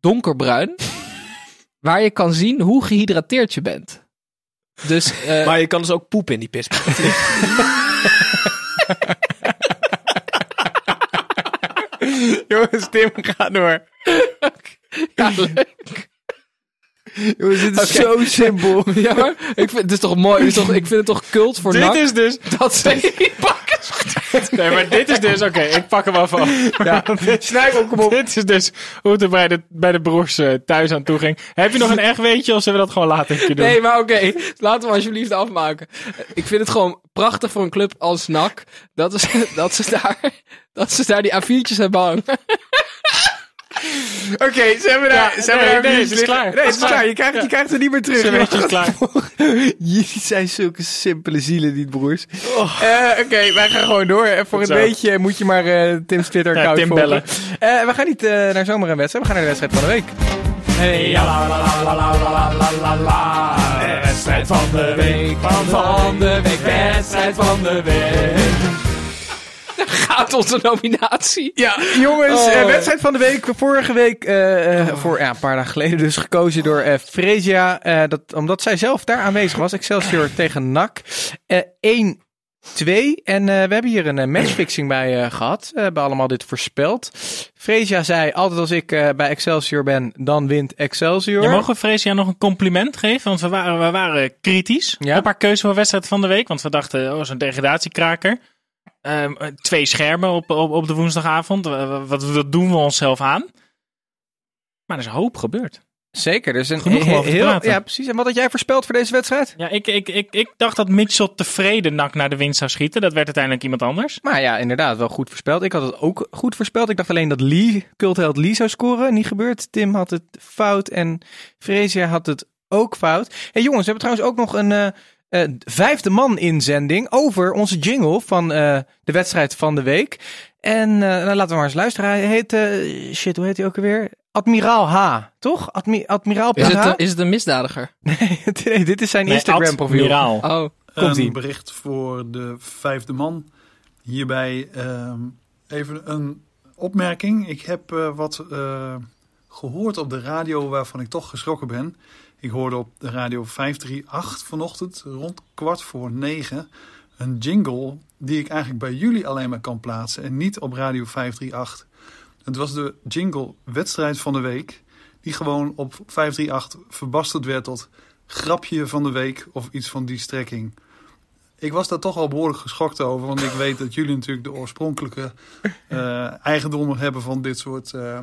donkerbruin. waar je kan zien hoe gehydrateerd je bent. Dus eh, Maar je kan dus ook poepen in die pis. Jongens, Tim, ga door. ja, leuk. Jongens, dit is zo simpel. Ja, maar ik vind het is toch mooi. Is toch, ik vind het toch cult voor Dit NAC is dus... dat ze Nee, maar dit is dus... Oké, ik pak hem wel van. Ja, snij ook hem op. Dit is dus hoe het er bij de, bij de broers eh, thuis aan toe ging. Heb je nog een echt weetje of zullen we dat gewoon later een keer doen? Nee, maar oké. Laten we alsjeblieft afmaken. Ik vind het gewoon prachtig voor een club als NAC. Dat, is, dat, ze, daar, dat ze daar die A4'tjes hebben hangen. Oké, ze zijn we daar? Ja, zijn nee, we, nee, is klaar. Nee, het is klaar. Je krijgt, ja. je krijgt het niet meer terug. Zijn we klaar. Jullie zijn zulke simpele zielen, die broers. Oh. Eh, oké, okay, wij gaan gewoon door. En voor een beetje moet je maar uh, Tim's Twitter-account ja, Tim bellen. Uh, we gaan niet naar zomer en wedstrijd. We gaan naar de wedstrijd van de week. Hey, ja, de Wedstrijd van de week. Van, van de week. Wedstrijd van de week. Gaat onze nominatie. Ja, jongens, Oh. eh, wedstrijd van de week. Vorige week, eh, eh, voor ja, een paar dagen geleden dus, gekozen door eh Fresia. eh, dat, omdat zij zelf daar aanwezig was. Excelsior tegen NAC. Eh 1-2. En eh, we hebben hier een matchfixing bij eh, gehad. We hebben allemaal dit voorspeld. Fresia zei, altijd als ik eh, bij Excelsior ben, dan wint Excelsior. Ja, mogen we Freesia nog een compliment geven? Want we waren, we waren kritisch Ja. op haar keuze voor wedstrijd van de week. Want we dachten, oh, zo'n degradatiekraker. Ehm, eh, twee schermen op, op, op de woensdagavond. Wat, doen we onszelf aan? Maar er is een hoop gebeurd. Zeker, dus een Genoeg heel. Ja, precies. En wat had jij voorspeld voor deze wedstrijd? Ja, ik, ik, ik, ik dacht dat Mitchell tevreden nak naar de winst zou schieten. Dat werd uiteindelijk iemand anders. Maar ja, inderdaad, wel goed voorspeld. Ik had het ook goed voorspeld. Ik dacht alleen dat Lee, cultheld Lee zou scoren. Niet gebeurd. Tim had het fout en Freesia had het ook fout. hey jongens, we hebben trouwens ook nog een eh, eh, vijfde man inzending over onze jingle van eh, de wedstrijd van de week. En eh, nou, laten we maar eens luisteren. Hij heet, eh, shit, hoe heet hij ook alweer? Admiraal H, toch? Admi Admiraal Is het, is het een misdadiger? Nee, nee, dit is zijn Instagram profiel. Admiraal. Oh. Komt-ie. Een bericht voor de vijfde man. Hierbij ehm, even een opmerking. Ik heb eh, wat eh, gehoord op de radio waarvan ik toch geschrokken ben. Ik hoorde op de radio 538 vanochtend rond kwart voor negen een jingle die ik eigenlijk bij jullie alleen maar kan plaatsen en niet op radio 538. Het was de jingle wedstrijd van de week die gewoon op 538 verbasterd werd tot grapje van de week of iets van die strekking. Ik was daar toch al behoorlijk geschokt over, want ik weet dat jullie natuurlijk de oorspronkelijke eh eigendommen hebben van dit soort eh,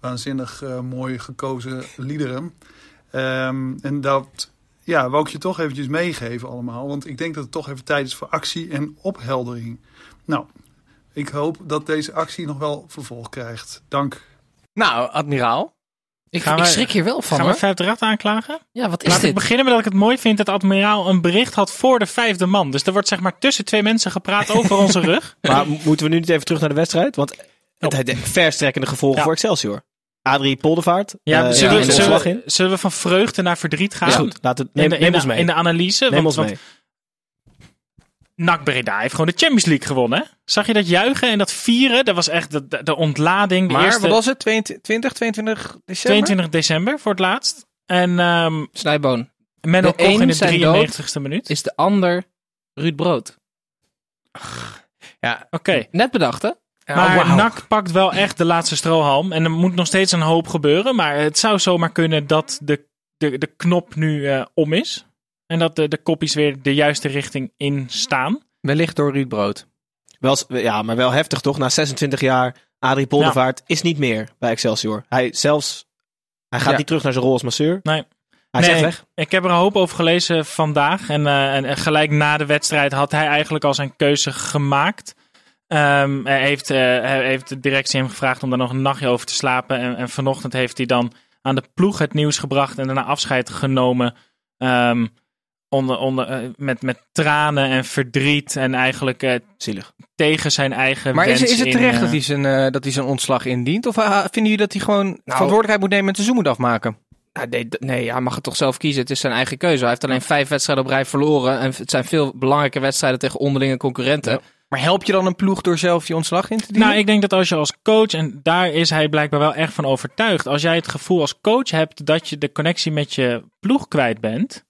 waanzinnig eh, mooi gekozen liederen. Ehm, en dat ja, wou ik je toch eventjes meegeven allemaal. Want ik denk dat het toch even tijd is voor actie en opheldering. Nou, ik hoop dat deze actie nog wel vervolg krijgt. Dank. Nou, admiraal. Ik, ik schrik hier wel van Gaan we hoor. 538 aanklagen? Ja, wat is Laat ik dit? beginnen met dat ik het mooi vind dat admiraal een bericht had voor de vijfde man. Dus er wordt zeg maar tussen twee mensen gepraat over onze rug. Maar moeten we nu niet even terug naar de wedstrijd? Want het heeft de verstrekkende gevolgen Ja. voor Excelsior. Adrie Poldervaart. Ja, eh, zullen, we, de zullen, we, in. zullen we van vreugde naar verdriet gaan? Is goed. Laat het, neem, in, de, neem ons mee. in de analyse. neem want, ons mee. NAC Breda heeft gewoon de Champions League gewonnen. hè? Zag je dat juichen en dat vieren? Dat was echt de, de, de ontlading. De Maar eerste wat was het? 22, 22 december? 22 december voor het laatst. En ehm Snijboon. Menno De Koch in de zijn 93ste minuut. Is de ander Ruud Brood? Ja, Oké. Net bedacht hè? Ja, Maar wauw. NAC pakt wel echt de laatste strohalm. En er moet nog steeds een hoop gebeuren. Maar het zou zomaar kunnen dat de, de, de knop nu eh, om is. En dat de, de koppies weer de juiste richting in staan. Wellicht door Ruud Brood. Wel, ja, maar wel heftig toch? Na 26 jaar, Adrie Poldervaart is niet meer bij Excelsior. Hij zelfs, hij gaat Ja. niet terug naar zijn rol als masseur. Nee. Hij Nee. zegt weg. Ik heb er een hoop over gelezen vandaag. En, eh, en gelijk na de wedstrijd had hij eigenlijk al zijn keuze gemaakt. Ehm, hij, heeft, eh, hij heeft de directie hem gevraagd om daar nog een nachtje over te slapen. En, en vanochtend heeft hij dan aan de ploeg het nieuws gebracht en daarna afscheid genomen. Ehm, onder, onder, eh, met, met tranen en verdriet en eigenlijk eh, Zielig. tegen zijn eigen Maar is, wens is het in, terecht dat, hij zijn, eh, dat hij zijn ontslag indient? Of ah, vinden jullie dat hij gewoon verantwoordelijkheid moet nemen en het seizoen moet afmaken? Ja, nee, nee, hij mag het toch zelf kiezen. Het is zijn eigen keuze. Hij heeft alleen vijf wedstrijden op rij verloren. En het zijn veel belangrijke wedstrijden tegen onderlinge concurrenten. Maar help je dan een ploeg door zelf je ontslag in te dienen? Nou, ik denk dat als je als coach, en daar is hij blijkbaar wel echt van overtuigd, als jij het gevoel als coach hebt dat je de connectie met je ploeg kwijt bent,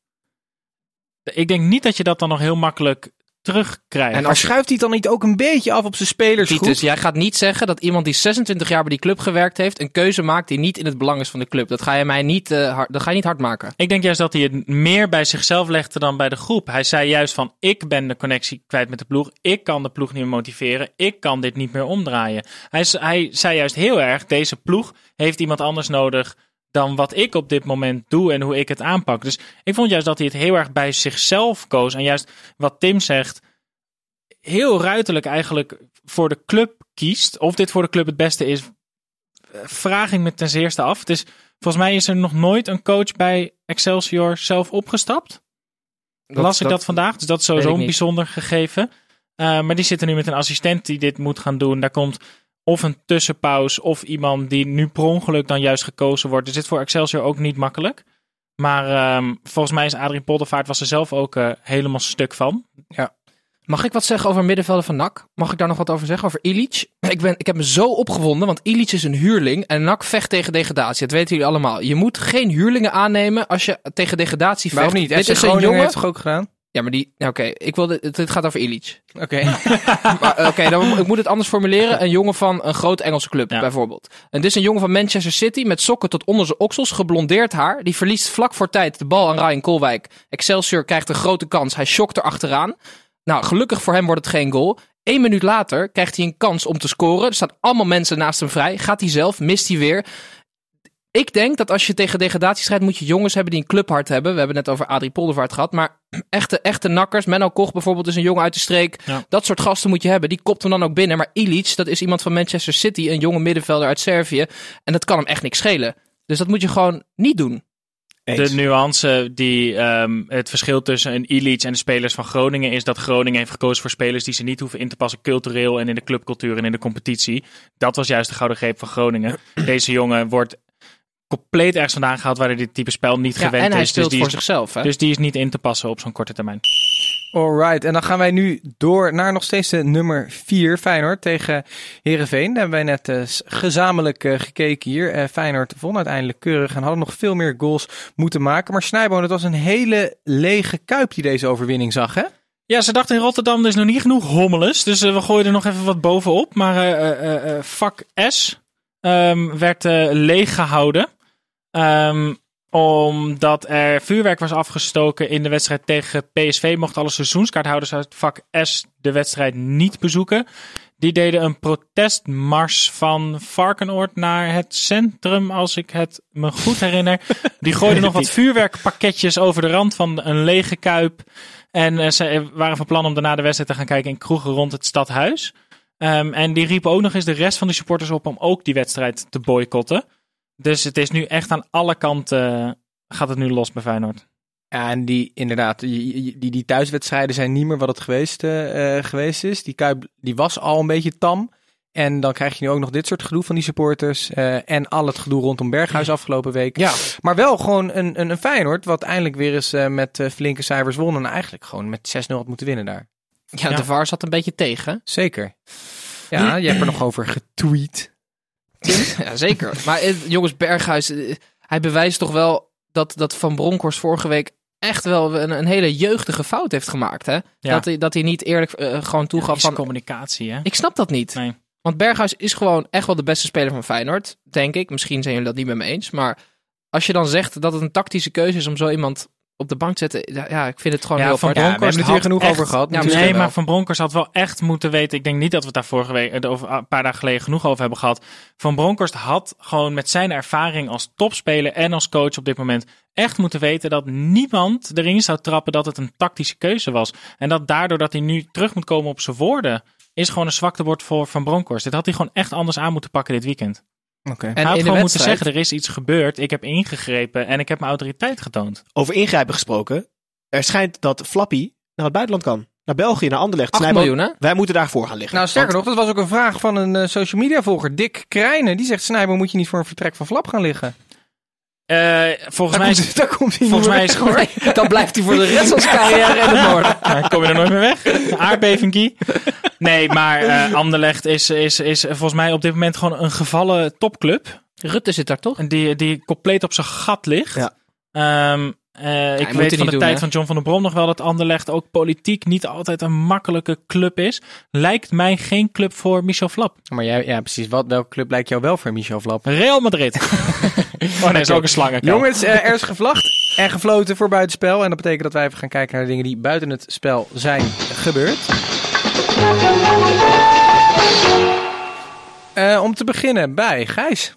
ik denk niet dat je dat dan nog heel makkelijk terugkrijgt. En maar schuift hij het dan niet ook een beetje af op zijn spelersgroep? Titus, jij gaat niet zeggen dat iemand die 26 jaar bij die club gewerkt heeft, een keuze maakt die niet in het belang is van de club. Dat ga je mij niet, eh, hard, dat ga je niet hard maken. Ik denk juist dat hij het meer bij zichzelf legde dan bij de groep. Hij zei juist van, ik ben de connectie kwijt met de ploeg. Ik kan de ploeg niet meer motiveren. Ik kan dit niet meer omdraaien. Hij, hij zei juist heel erg, deze ploeg heeft iemand anders nodig dan wat ik op dit moment doe en hoe ik het aanpak. Dus ik vond juist dat hij het heel erg bij zichzelf koos. En juist wat Tim zegt, heel ruiterlijk eigenlijk voor de club kiest. Of dit voor de club het beste is, vraag ik me ten zeerste af. Het is, volgens mij is er nog nooit een coach bij Excelsior zelf opgestapt. Las ik dat, vandaag, dus dat is sowieso een bijzonder gegeven. Eh, maar die zitten nu met een assistent die dit moet gaan doen. Daar komt of een tussenpauze of iemand die nu per ongeluk dan juist gekozen wordt. Dus dit voor Excelsior ook niet makkelijk. Maar ehm, volgens mij is Adrien Poldervaart was er zelf ook eh, helemaal stuk van. Mag ik wat zeggen over middenvelden van NAC? Mag ik daar nog wat over zeggen? Over Ilic? Ik, ben, ik heb me zo opgewonden, want Ilic is een huurling en NAC vecht tegen degradatie. Dat weten jullie allemaal. Je moet geen huurlingen aannemen als je tegen degradatie vecht. Waarom niet? Dit FC is een jongen... heeft toch ook gedaan? Ja, maar die... Oké, ik wil dit, dit gaat over Ilic. Oké. Eh, Oké, dan ik moet het anders formuleren. Een jongen van een grote Engelse club, Ja. bijvoorbeeld. En dit is een jongen van Manchester City met sokken tot onder zijn oksels, geblondeerd haar. Die verliest vlak voor tijd de bal aan Ryan Kolwijk. Excelsior krijgt een grote kans. Hij schokt er achteraan. Nou, gelukkig voor hem wordt het geen goal. Eén minuut later krijgt hij een kans om te scoren. Er staan allemaal mensen naast hem vrij. Gaat hij zelf, mist hij weer. Ik denk dat als je tegen degradatie strijdt, moet je jongens hebben die een clubhart hebben. We hebben het net over Adrie Poldervaart gehad. Maar echte, echte nakkers. Menno Koch bijvoorbeeld is een jongen uit de streek. Ja. Dat soort gasten moet je hebben. Die kopt hem dan ook binnen. Maar Ilic, dat is iemand van Manchester City. Een jonge middenvelder uit Servië. En dat kan hem echt niks schelen. Dus dat moet je gewoon niet doen. Eens. De nuance die ehm, het verschil tussen een Ilic en de spelers van Groningen is dat Groningen heeft gekozen voor spelers die ze niet hoeven in te passen cultureel en in de clubcultuur en in de competitie. Dat was juist de gouden greep van Groningen. Deze jongen wordt compleet ergens vandaan gehaald waar hij dit type spel niet Ja, gewend en hij is. speelt dus, die voor is zichzelf. Hè? dus die is niet in te passen op zo'n korte termijn. Alright, en dan gaan wij nu door naar nog steeds de nummer 4, Feyenoord tegen Herenveen. Daar hebben wij net eh, gezamenlijk eh, gekeken hier. Eh, Feyenoord won uiteindelijk keurig en hadden nog veel meer goals moeten maken. Maar Snijboon, het was een hele lege kuip die deze overwinning zag, hè? Ja, ze dachten in Rotterdam er is nog niet genoeg hommeles. Dus we gooien er nog even wat bovenop. Maar eh, eh, eh, eh, vak S ehm, werd eh, leeg gehouden. Ehm, omdat er vuurwerk was afgestoken in de wedstrijd tegen PSV. Mochten alle seizoenskaarthouders uit vak S de wedstrijd niet bezoeken. Die deden een protestmars van Varkenoord naar het centrum, als ik het me goed herinner. Die gooiden nog wat vuurwerkpakketjes over de rand van een lege kuip. En eh, ze waren van plan om daarna de wedstrijd te gaan kijken in kroegen rond het stadhuis. Ehm, en die riepen ook nog eens de rest van de supporters op om ook die wedstrijd te boycotten. Dus het is nu echt aan alle kanten, gaat het nu los bij Feyenoord. Ja, en die inderdaad, die, die, thuiswedstrijden zijn niet meer wat het geweest, eh, eh, geweest is. Die Kuip die was al een beetje tam. En dan krijg je nu ook nog dit soort gedoe van die supporters. eh, en al het gedoe rondom Berghuis afgelopen week. Ja. Maar wel gewoon een, een, een Feyenoord wat eindelijk weer eens eh, met flinke cijfers won. En eigenlijk gewoon met 6-0 had moeten winnen daar. Ja, Ja. de VAR zat een beetje tegen. Zeker. Ja, je hebt er nog over getweet. Ja, zeker. Maar eh, jongens, Berghuis, eh, hij bewijst toch wel dat, dat Van Bronckhorst vorige week echt wel een, een hele jeugdige fout heeft gemaakt. Hè? Ja. Dat, hij, dat hij niet eerlijk eh, gewoon toegaf van... communicatie, hè? Ik snap dat niet. Nee. Want Berghuis is gewoon echt wel de beste speler van Feyenoord, denk ik. Misschien zijn jullie dat niet met me eens. Maar als je dan zegt dat het een tactische keuze is om zo iemand op de bank te zetten... Ja, ik vind het gewoon Ja, heel Van. Ja, we hebben het hier genoeg echt- over gehad. Ja, nee, wel. maar Van Bronckhorst had wel echt moeten weten. Ik denk niet dat we het daar vorige week, eh, over een paar dagen geleden genoeg over hebben gehad. Van Bronckhorst had gewoon met zijn ervaring als topspeler en als coach op dit moment echt moeten weten dat niemand erin zou trappen dat het een tactische keuze was. En dat daardoor dat hij nu terug moet komen op zijn woorden, is gewoon een zwaktebord voor Van Bronckhorst. Dit had hij gewoon echt anders aan moeten pakken dit weekend. Oké. En hij had in de gewoon moeten zeggen, er is iets gebeurd, ik heb ingegrepen en ik heb mijn autoriteit getoond. Over ingrijpen gesproken. Er schijnt dat Flappy naar het buitenland kan. Naar België, naar Anderlecht. 8 Snijboom, miljoen, hè? Wij moeten daarvoor gaan liggen. Nou, sterker Want- nog, dat was ook een vraag van een eh, social media volger, Dick Krijnen. Die zegt, Snijbo, moet je niet voor een vertrek van Flap gaan liggen? Eh, volgens mij is, daar komt hij volgens mij is weg. Dan blijft hij voor de rest van zijn carrière in het noorden. Dan kom je er nooit meer weg. Aardbeving, Kie. Nee, maar eh Anderlecht is, is, is volgens mij op dit moment gewoon een gevallen topclub. Rutte zit daar toch? En Die, die compleet op zijn gat ligt. Ja. Ehm, eh, ik weet van de doen, tijd hè? van John van der Brom nog wel dat Anderlecht ook politiek niet altijd een makkelijke club is. Lijkt mij geen club voor Michel Flap. Maar jij, ja, precies. Wat, welke club lijkt jou wel voor Michel Flap? Real Madrid. oh nee, is ook een slangenkuil. Jongens, eh, er is gevlacht en gefloten voor buitenspel. En dat betekent dat wij even gaan kijken naar de dingen die buiten het spel zijn gebeurd. Eh, om te beginnen bij Gijs.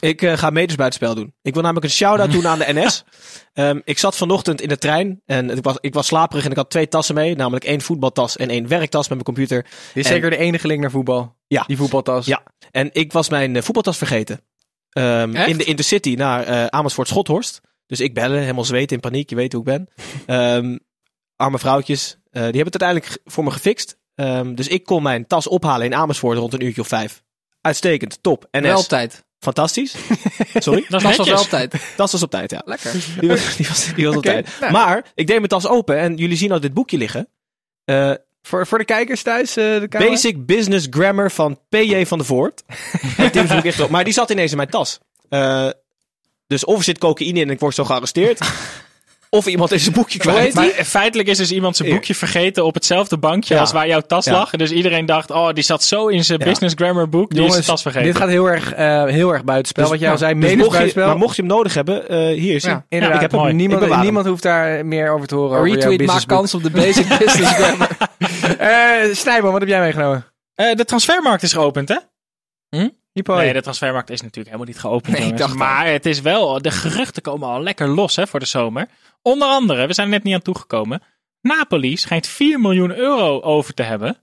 Ik eh, ga meters buitenspel doen. Ik wil namelijk een shout-out doen aan de NS. Ehm, ik zat vanochtend in de trein en ik was, ik was slaperig en ik had twee tassen mee. Namelijk één voetbaltas en één werktas met mijn computer. Dit is En- zeker de enige link naar voetbal. Ja. Die voetbaltas. Ja. En ik was mijn eh, voetbaltas vergeten. Ehm, Echt? in de Intercity naar eh, Amersfoort Schothorst. Dus ik bellen, helemaal zweten in paniek. Je weet hoe ik ben. Ehm, arme vrouwtjes. die hebben het uiteindelijk voor me gefixt. Dus ik kon mijn tas ophalen in Amersfoort rond een uurtje of vijf. Uitstekend, top. NS, Wel tijd. Fantastisch. Sorry? Dat Dat was wel op tijd. Tas was op tijd, ja. Lekker. Die was, die was, die was op tijd. nou. Maar ik deed mijn tas open en jullie zien al dit boekje liggen. Eh, Voor, voor de kijkers thuis, eh, de. Basic Business Grammar van P.J. van der Voort. En Tim zoek ik echt op. Maar die zat ineens in mijn tas. Eh, dus of er zit cocaïne in en ik word zo gearresteerd. Of iemand is zijn boekje kwijt. Maar feitelijk is dus iemand zijn boekje vergeten op hetzelfde bankje Ja. als waar jouw tas Ja. lag. Dus iedereen dacht, oh, die zat zo in zijn Ja. business grammar boek, die is zijn tas vergeten. dit gaat heel erg, eh, heel erg buitenspel. Dus- wat jij al zei, Dus mocht je, maar mocht je hem nodig hebben, eh, hier is hij. Inderdaad, ik heb hem. mooi. Ik niemand, niemand hoeft daar meer over te horen. over jouw Retweet maakt businessboek. kans op de basic business grammar. Eh Snijboom, wat heb jij meegenomen? Eh, de transfermarkt is geopend, hè? Hypo. Nee, de transfermarkt is natuurlijk helemaal niet geopend. Nee, ik jongens. dacht al. maar het is wel, de geruchten komen al lekker los hè, voor de zomer. Onder andere, we zijn er net niet aan toegekomen. Napoli schijnt 4 miljoen euro over te hebben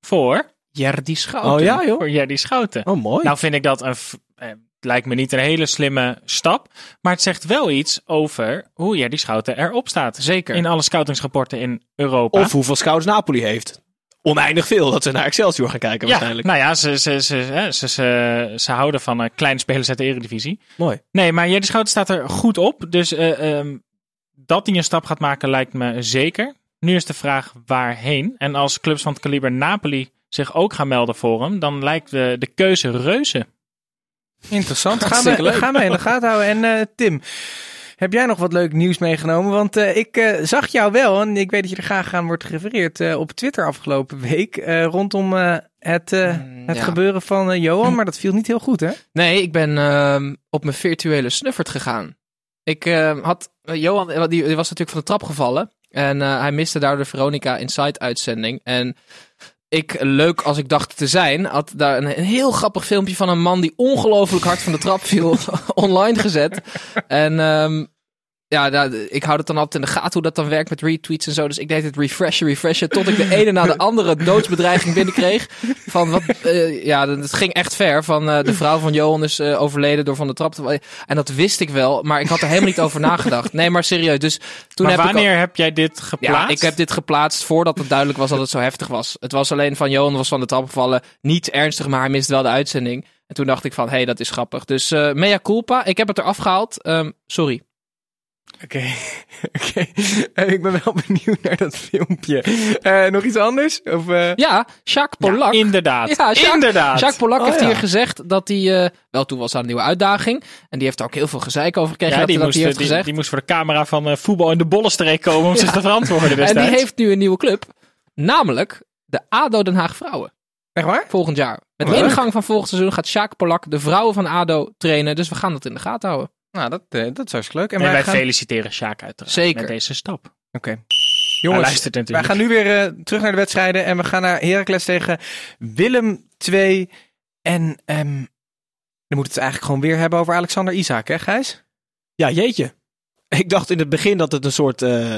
voor, Jerdy Schouten. Oh ja, joh. voor Jerdy Schouten. Oh, mooi. Nou vind ik dat een, eh, lijkt me niet een hele slimme stap. Maar het zegt wel iets over hoe Jerdy Schouten erop staat. Zeker. In alle scoutingsrapporten in Europa. of hoeveel scouts Napoli heeft. Oneindig veel, dat ze naar Excelsior gaan kijken ja, waarschijnlijk. nou ja, ze, ze, ze, ze, ze, ze houden van eh, kleine spelers uit de eredivisie. Mooi. Nee, maar Jerry Schouten staat er goed op. Dus eh, ehm, dat hij een stap gaat maken lijkt me zeker. Nu is de vraag waarheen. En als clubs van het kaliber Napoli zich ook gaan melden voor hem, dan lijkt de, de keuze reuze. Interessant. Gaan we, gaan we in de gaten houden. En eh, Tim, heb jij nog wat leuk nieuws meegenomen? Want eh, ik eh, zag jou wel, en ik weet dat je er graag aan wordt gerefereerd, eh, op Twitter afgelopen week. eh, rondom eh, het, Mm, het ja. gebeuren van Johan. Maar dat viel niet heel goed, hè? Nee, ik ben ehm, op mijn virtuele snuffert gegaan. Ik ehm, had... eh, Johan, eh, die, was natuurlijk van de trap gevallen. En eh, hij miste daardoor de Veronica Inside uitzending. En ik, leuk als ik dacht te zijn, had daar een, een heel grappig filmpje van een man die ongelooflijk hard van de trap viel online gezet. En ehm, ja, nou, ik hou het dan altijd in de gaten hoe dat dan werkt met retweets en zo. Dus ik deed het refreshen, refreshen, tot ik de ene na de andere doodsbedreiging binnenkreeg. Van wat, eh, ja, het ging echt ver. Van eh, de vrouw van Johan is eh, overleden door van de trap te. En dat wist ik wel, maar ik had er helemaal niet over nagedacht. Nee, maar serieus. Dus toen maar heb ik al- wanneer heb jij dit geplaatst? ja, ik heb dit geplaatst voordat het duidelijk was dat het zo heftig was. Het was alleen van Johan was van de trap gevallen. Niet ernstig, maar hij mist wel de uitzending. En toen dacht ik van, hé, hey, dat is grappig. Dus mea culpa. Ik heb het eraf gehaald. Ehm, sorry. Oké, oké. Eh, ik ben wel benieuwd naar dat filmpje. Eh, nog iets anders? Of, eh, Ja, Jacques Ja, Polak. inderdaad. Ja, Jacques- inderdaad. Jacques Polak Oh, heeft ja. hier gezegd dat hij... wel, toen was er een nieuwe uitdaging. En die heeft er ook heel veel gezeik over gekregen. Ja, die, hij moest, heeft die, gezegd. die moest voor de camera van voetbal in de bollenstreek komen om zich te verantwoorden en die heeft nu een nieuwe club. Namelijk de ADO Den Haag Vrouwen. echt waar? Volgend jaar. Met ingang van volgend seizoen gaat Jacques Polak de vrouwen van ADO trainen. Dus we gaan dat in de gaten houden. Nou, dat, eh, dat is hartstikke leuk. En En wij wij gaan... feliciteren Sjaak uiteraard Zeker. met deze stap. Oké. Jongens, luistert wij gaan nu weer eh, terug naar de wedstrijden. En we gaan naar Heracles tegen Willem 2. En ehm dan moeten we het eigenlijk gewoon weer hebben over Alexander Isaac, hè Gijs? Ja, jeetje. Ik dacht in het begin dat het een soort eh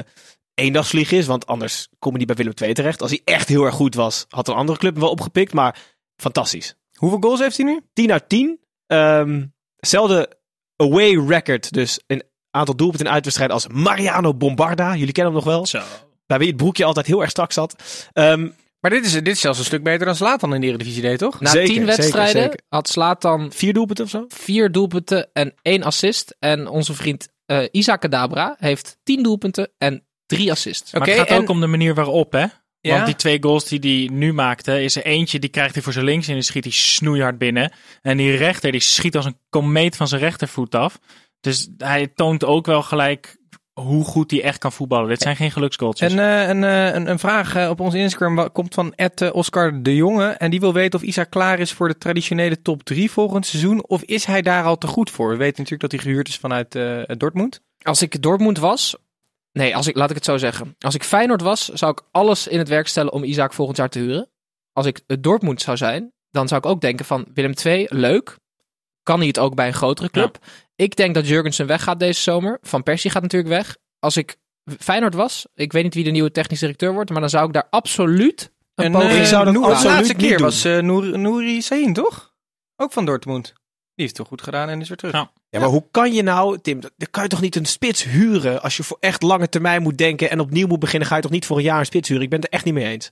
eendagsvlieg is, want anders kom je niet bij Willem II terecht. Als hij echt heel erg goed was, had een andere club hem wel opgepikt, maar fantastisch. Hoeveel goals heeft hij nu? 10 uit 10. Ehm zelfde away record, dus een aantal doelpunten in uitwedstrijden als Mariano Bombarda. Jullie kennen hem nog wel. Zo. Bij wie het broekje altijd heel erg strak zat. Ehm, Maar dit is, dit is zelfs een stuk beter dan Zlatan in de Eredivisie deed, toch? Na Zeker, tien zeker, wedstrijden zeker. had Slatan vier doelpunten of zo? vier doelpunten en één assist. En onze vriend eh Isaac Kadabra heeft tien doelpunten en drie assists. Maar het gaat en- ook om de manier waarop, hè? Ja? Want die twee goals die hij nu maakte, is er eentje die krijgt hij voor zijn links en die schiet hij snoeihard binnen. En die rechter, die schiet als een komeet van zijn rechtervoet af. Dus hij toont ook wel gelijk hoe goed hij echt kan voetballen. Dit zijn geen geluksgoaltjes. En eh, een, eh, een, een vraag eh, op ons Instagram komt van Ed, Oscar de Jonge. En die wil weten of Isaac klaar is voor de traditionele top 3 volgend seizoen. Of is hij daar al te goed voor? We weten natuurlijk dat hij gehuurd is vanuit eh, Dortmund. Als ik Dortmund was... Nee, als ik, laat ik het zo zeggen. Als ik Feyenoord was, zou ik alles in het werk stellen om Isaac volgend jaar te huren. Als ik het Dortmund zou zijn, dan zou ik ook denken van Willem II, leuk. Kan hij het ook bij een grotere club? Ik denk dat Jurgensen weggaat deze zomer. Van Persie gaat natuurlijk weg. Als ik Feyenoord was, ik weet niet wie de nieuwe technisch directeur wordt, maar dan zou ik daar absoluut een En poging eh, ik zou dat Noor- absoluut de laatste keer was Noor, Nouri Sahin, toch? Ook van Dortmund. Die heeft het toch goed gedaan en is weer terug. Ja. Ja, maar hoe kan je nou, Tim, dan kan je toch niet een spits huren als je voor echt lange termijn moet denken en opnieuw moet beginnen, ga je toch niet voor een jaar een spits huren? Ik ben het er echt niet mee eens.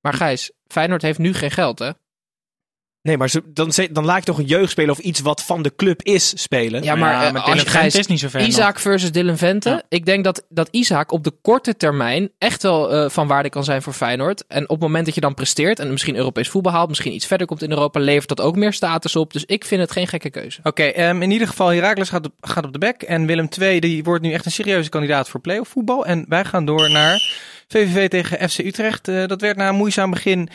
Maar Gijs, Feyenoord heeft nu geen geld, hè? Nee, maar ze, dan, dan laat je toch een jeugdspeler of iets wat van de club is spelen? Ja, maar, eh, met als je Dylan Vente Gijs- is niet zo ver nog. Isaac versus Dylan Vente. Ja. Ik denk dat, dat Isaac op de korte termijn echt wel eh, van waarde kan zijn voor Feyenoord. En op het moment dat je dan presteert en misschien Europees voetbal haalt, misschien iets verder komt in Europa, levert dat ook meer status op. Dus ik vind het geen gekke keuze. Oké, ehm, in ieder geval, Heracles gaat op, gaat op de bek. En Willem II die wordt nu echt een serieuze kandidaat voor playoff voetbal. En wij gaan door naar VVV tegen FC Utrecht. Eh, dat werd na een moeizaam begin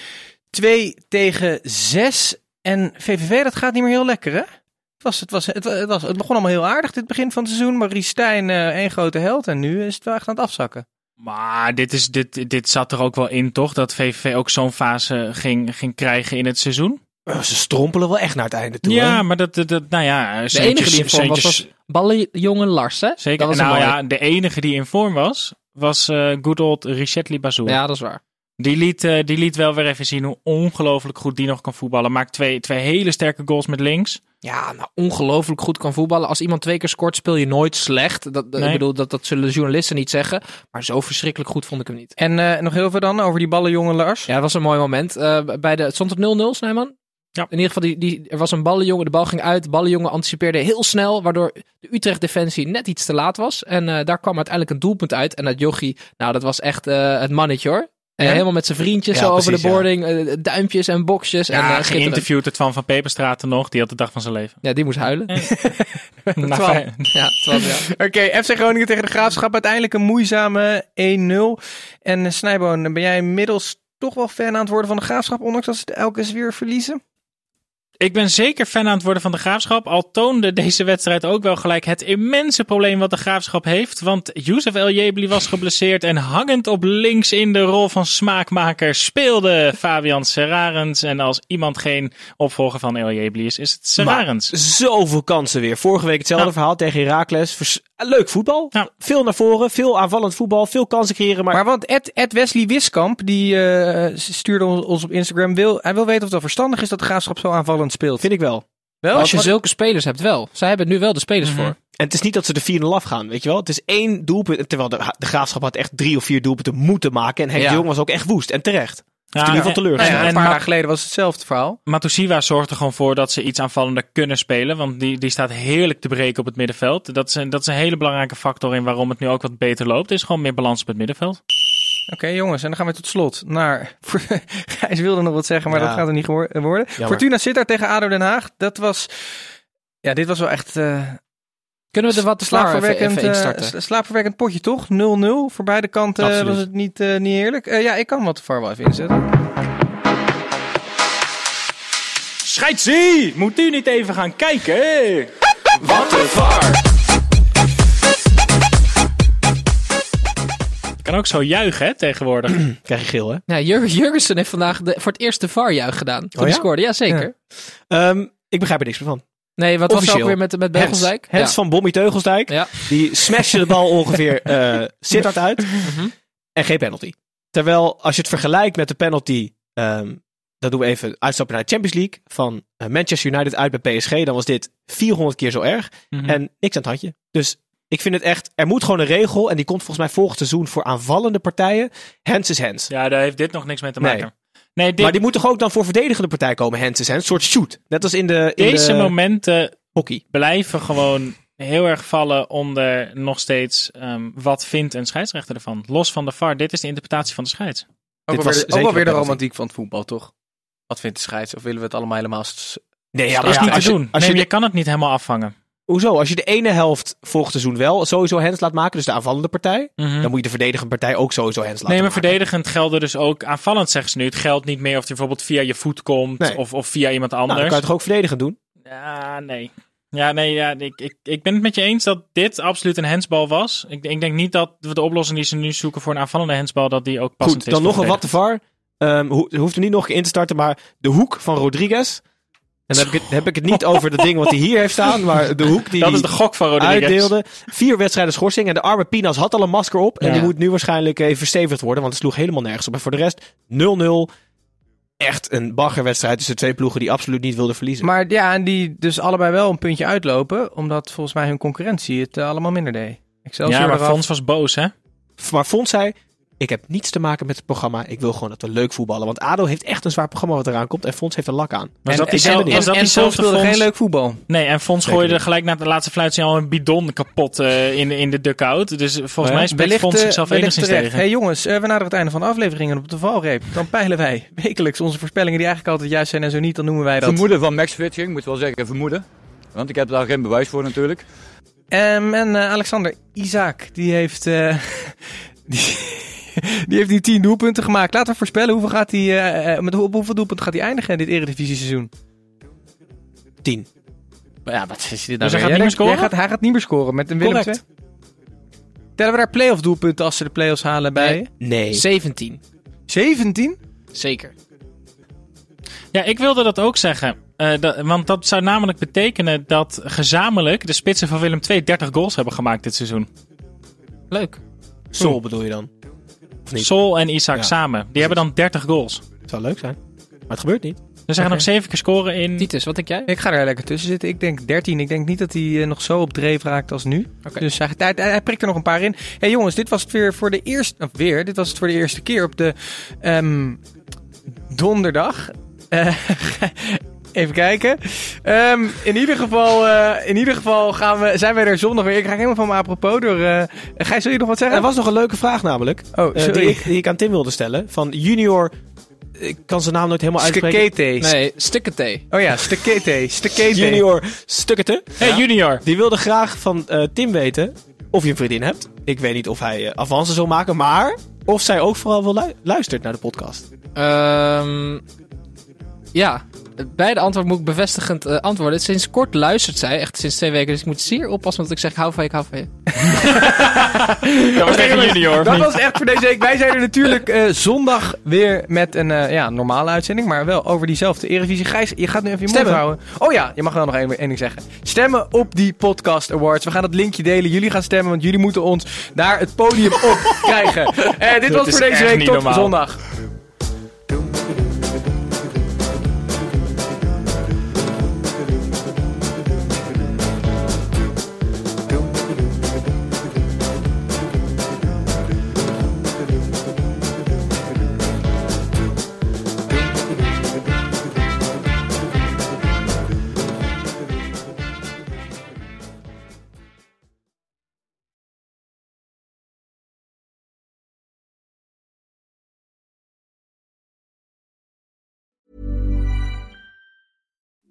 2 tegen 6. En VVV, dat gaat niet meer heel lekker, hè? Het, was, het, was, het, wa- het, was, het begon allemaal heel aardig dit begin van het seizoen. Maar Ries Stijn, eh, één grote held. En nu is het wel echt aan het afzakken. Maar dit, is, dit, dit zat er ook wel in, toch? Dat VVV ook zo'n fase ging, ging krijgen in het seizoen. Oh, ze strompelen wel echt naar het einde toe. ja, hè? maar dat, dat, dat- nou ja, De enige die in vorm was, was ballenjongen Lars, hè? Zeker. Dat was een nou ja, de enige die in vorm was, was eh good old Richet Libazour. Ja, dat is waar. Die, liet, eh, die liet wel weer even zien hoe ongelooflijk goed die nog kan voetballen. Maakt twee, twee hele sterke goals met links. Ja, nou, ongelooflijk goed kan voetballen. Als iemand twee keer scoort, speel je nooit slecht. Dat, Nee. Ik bedoel, dat, dat zullen de journalisten niet zeggen. Maar zo verschrikkelijk goed vond ik hem niet. En eh, nog heel veel dan over die ballenjongen Lars. Ja, dat was een mooi moment. Eh, bij de, het stond op 0-0, Snijman? Ja. In ieder geval, die, die, er was een ballenjongen, de bal ging uit. De ballenjongen anticipeerde heel snel, waardoor de Utrecht-defensie net iets te laat was. En eh, daar kwam uiteindelijk een doelpunt uit. En dat jochie, nou, dat was echt eh, het mannetje hoor. En Ja? helemaal met zijn vriendjes Ja, zo over de ja. boarding. eh, duimpjes en boxjes. en, eh, Ja, geïnterviewd het van Van Peperstraten nog. Die had de dag van zijn leven. Ja, die moest huilen. Na ja, ja. Oké, FC Groningen tegen de Graafschap. Uiteindelijk een moeizame 1-0. En eh, Snijboon, ben jij inmiddels toch wel fan aan het worden van de Graafschap, ondanks dat ze het elke keer weer verliezen? Ik ben zeker fan aan het worden van de Graafschap. Al toonde deze wedstrijd ook wel gelijk het immense probleem wat de Graafschap heeft. Want Youssef El Jebli was geblesseerd en hangend op links in de rol van smaakmaker speelde Fabian Serarens. En als iemand geen opvolger van El Jebli is, is het Serarens. Maar zoveel kansen weer. Vorige week hetzelfde Ja. verhaal tegen Heracles. Leuk voetbal. Ja. Veel naar voren, veel aanvallend voetbal, veel kansen creëren. Maar, Maar want Ed, Ed Wesley Wiskamp, die eh, stuurde ons, ons op Instagram, wil, hij wil weten of het wel verstandig is dat de Graafschap zo aanvallend speelt. vind ik wel. wel? Als je Wat- zulke spelers hebt, wel. Zij hebben nu wel de spelers voor. En het is niet dat ze de 4-0 afgaan, weet je wel. Het is één doelpunt. Terwijl de, de Graafschap had echt drie of vier doelpunten moeten maken. En Henk Ja. de Jong was ook echt woest. En terecht. Ja, in ieder geval en- teleurgesteld. Nou en een paar dagen geleden was hetzelfde verhaal. Matusiwa zorgt er gewoon voor dat ze iets aanvallender kunnen spelen. Want die, die staat heerlijk te breken op het middenveld. Dat is, een, dat is een hele belangrijke factor in waarom het nu ook wat beter loopt. Er is gewoon meer balans op het middenveld. Oké jongens, en dan gaan we tot slot naar... Gijs wilde nog wat zeggen, maar Ja. dat gaat er niet worden. Fortuna Sittard tegen ADO Den Haag, dat was... Ja, dit was wel echt... eh Kunnen we er wat slaap even, slaapverwekkend, even eh, slaapverwekkend potje, toch? 0-0. Voor beide kanten eh, Absoluut. was het niet, eh, niet eerlijk. Eh, ja, ik kan wat de VAR wel even inzetten. Scheidsie! Moet u niet even gaan kijken? Wat een VAR! Je kan ook zo juichen hè, tegenwoordig. Krijg je geel, hè? Ja, Jur Jurgensen heeft vandaag de, voor het eerst de VAR-juich gedaan. Toen Oh hij ja? scoorde. Ja, zeker. Ehm, ik begrijp er niks meer van. Nee, wat was er ook weer met, met Beugelsdijk? Hens, Hens ja. van Bommy Teugelsdijk. Ja. Die smashte de bal ongeveer eh Sittard uit. Mhm. En geen penalty. Terwijl als je het vergelijkt met de penalty... ehm dat doen we even uitstappen naar de Champions League. Van eh, Manchester United uit bij PSG. Dan was dit 400 keer zo erg. Mhm. En niks aan het handje. Dus ik vind het echt... Er moet gewoon een regel. En die komt volgens mij volgend seizoen voor aanvallende partijen. Hens is hens. Ja, daar heeft dit nog niks mee te maken. Nee, dit, Maar die moet toch ook dan voor verdedigende partij komen. Hens. Een soort shoot. Net als in de, in deze de momenten hockey. blijven gewoon heel erg vallen onder nog steeds ehm, wat vindt een scheidsrechter ervan. Los van de VAR, dit is de interpretatie van de scheids. Ook Dit was weer, de- ook wel weer de romantiek van het voetbal, toch? Wat vindt de scheids? Of willen we het allemaal helemaal... Nee, ja, dat is ja, niet te als je- doen. Als nee, je kan het niet helemaal afvangen. Hoezo? Als je de ene helft volgend seizoen wel sowieso hens laat maken, dus de aanvallende partij, Mhm. dan moet je de verdedigende partij ook sowieso hens laten Nee, maar maken. verdedigend gelden dus ook aanvallend, zeggen ze nu. Het geldt niet meer of hij bijvoorbeeld via je voet komt Nee. of, of via iemand Nou, dan anders. kan je toch ook verdedigend doen? Ja, nee. Ja, nee, ja, ik, ik, ik ben het met je eens dat dit absoluut een hensbal was. Ik, ik denk niet dat we de oplossing die ze nu zoeken voor een aanvallende hensbal, dat die ook passend Goed, is. dan nog een wat te var. Ehm ho hoeft er niet nog in te starten, maar de hoek van Rodriguez. En dan heb ik het, heb ik het niet over dat ding wat hij hier heeft staan, maar de hoek die Dat is de gok van Rodriguez. uitdeelde. Vier wedstrijden schorsing en de arme Pinas had al een masker op. En Ja. die moet nu waarschijnlijk even verstevigd worden, want het sloeg helemaal nergens op. En voor de rest 0-0. Echt een baggerwedstrijd tussen twee ploegen die absoluut niet wilden verliezen. Maar ja, en die dus allebei wel een puntje uitlopen. Omdat volgens mij hun concurrentie het eh, allemaal minder deed. Excelsior Ja, maar eraf. Fons was boos, hè? Maar Fons zei, ik heb niets te maken met het programma. Ik wil gewoon dat we leuk voetballen. Want ADO heeft echt een zwaar programma wat eraan komt. En Fons heeft er lak aan. Was En, dat en, en, dat en Fons speelde geen leuk voetbal. Nee, en Fons Zeker gooide niet. gelijk na de laatste fluitsignaal een bidon kapot eh, in, in de dugout. Dus volgens mij spreekt Wellicht, Fons eh, zichzelf wellicht enigszins terecht. tegen. hey jongens, eh, we naderen het einde van de aflevering en op de valreep. Dan peilen wij wekelijks onze voorspellingen die eigenlijk altijd juist zijn en zo niet. Dan noemen wij dat. Vermoeden van Max Fitching, moet wel zeggen vermoeden. Want ik heb daar geen bewijs voor natuurlijk. Ehm, en eh, Alexander Isaac, die heeft, eh, die, die heeft nu 10 doelpunten gemaakt. Laten we voorspellen, hoeveel gaat hij, eh, eh, met hoe- op hoeveel doelpunten gaat hij eindigen in dit eredivisie seizoen? 10. Ja, wat is dit nou Dus hij gaat niet meer scoren? gaat, hij gaat niet meer scoren met een Willem II. Tellen we daar play-off doelpunten als ze de play-offs halen bij? Nee. 17. 17? Zeker. Ja, ik wilde dat ook zeggen. Eh, dat- want dat zou namelijk betekenen dat gezamenlijk de spitsen van Willem II 30 goals hebben gemaakt dit seizoen. Leuk. Sol bedoel je dan? Of niet? Sol en Isaac Ja. samen. Die hebben dan 30 goals. Het zou leuk zijn. Maar het gebeurt niet. Dus ze gaan nog 7 keer scoren in... Titus, wat denk jij? Ik ga er lekker tussen zitten. Ik denk 13. Ik denk niet dat hij eh, nog zo op dreef raakt als nu. Dus hij, hij, hij prikt er nog een paar in. hey jongens, dit was het weer voor de eerste... Of weer, dit was het voor de eerste keer op de ehm, donderdag. Eh, even kijken. Ehm, in, ieder geval, eh, in ieder geval gaan we, zijn wij er zondag weer. Ik ga helemaal van me apropos door... eh Gijs, wil je nog wat zeggen? Er was nog een leuke vraag namelijk. Oh, eh, sorry. die, ik, die ik aan Tim wilde stellen. Van junior... Ik kan zijn naam nooit helemaal uitspreken. Skekete. Nee, Stikkete. Oh ja, Stekete. Stekete. Junior Stukkete. Hey, junior. Die wilde graag van eh, Tim weten of je een vriendin hebt. Ik weet niet of hij avances zal maken, maar of zij ook vooral wel lu- luistert naar de podcast. Ehm, Ja, beide antwoorden moet ik bevestigend eh, antwoorden. Sinds kort luistert zij, echt sinds twee weken. Dus ik moet zeer oppassen wat ik zeg. Hou van je, ik hou van je. Dat was junior. Dat was echt voor deze week. Wij zijn er natuurlijk eh, zondag weer met een eh, ja, normale uitzending. Maar wel over diezelfde Eredivisie. Gijs, je gaat nu even je mond houden. Oh ja, je mag wel nog één, één ding zeggen. Stemmen op die Podcast Awards. We gaan het linkje delen. Jullie gaan stemmen, want jullie moeten ons daar het podium op krijgen. Eh, dit was voor deze echt week. Tot normaal. zondag.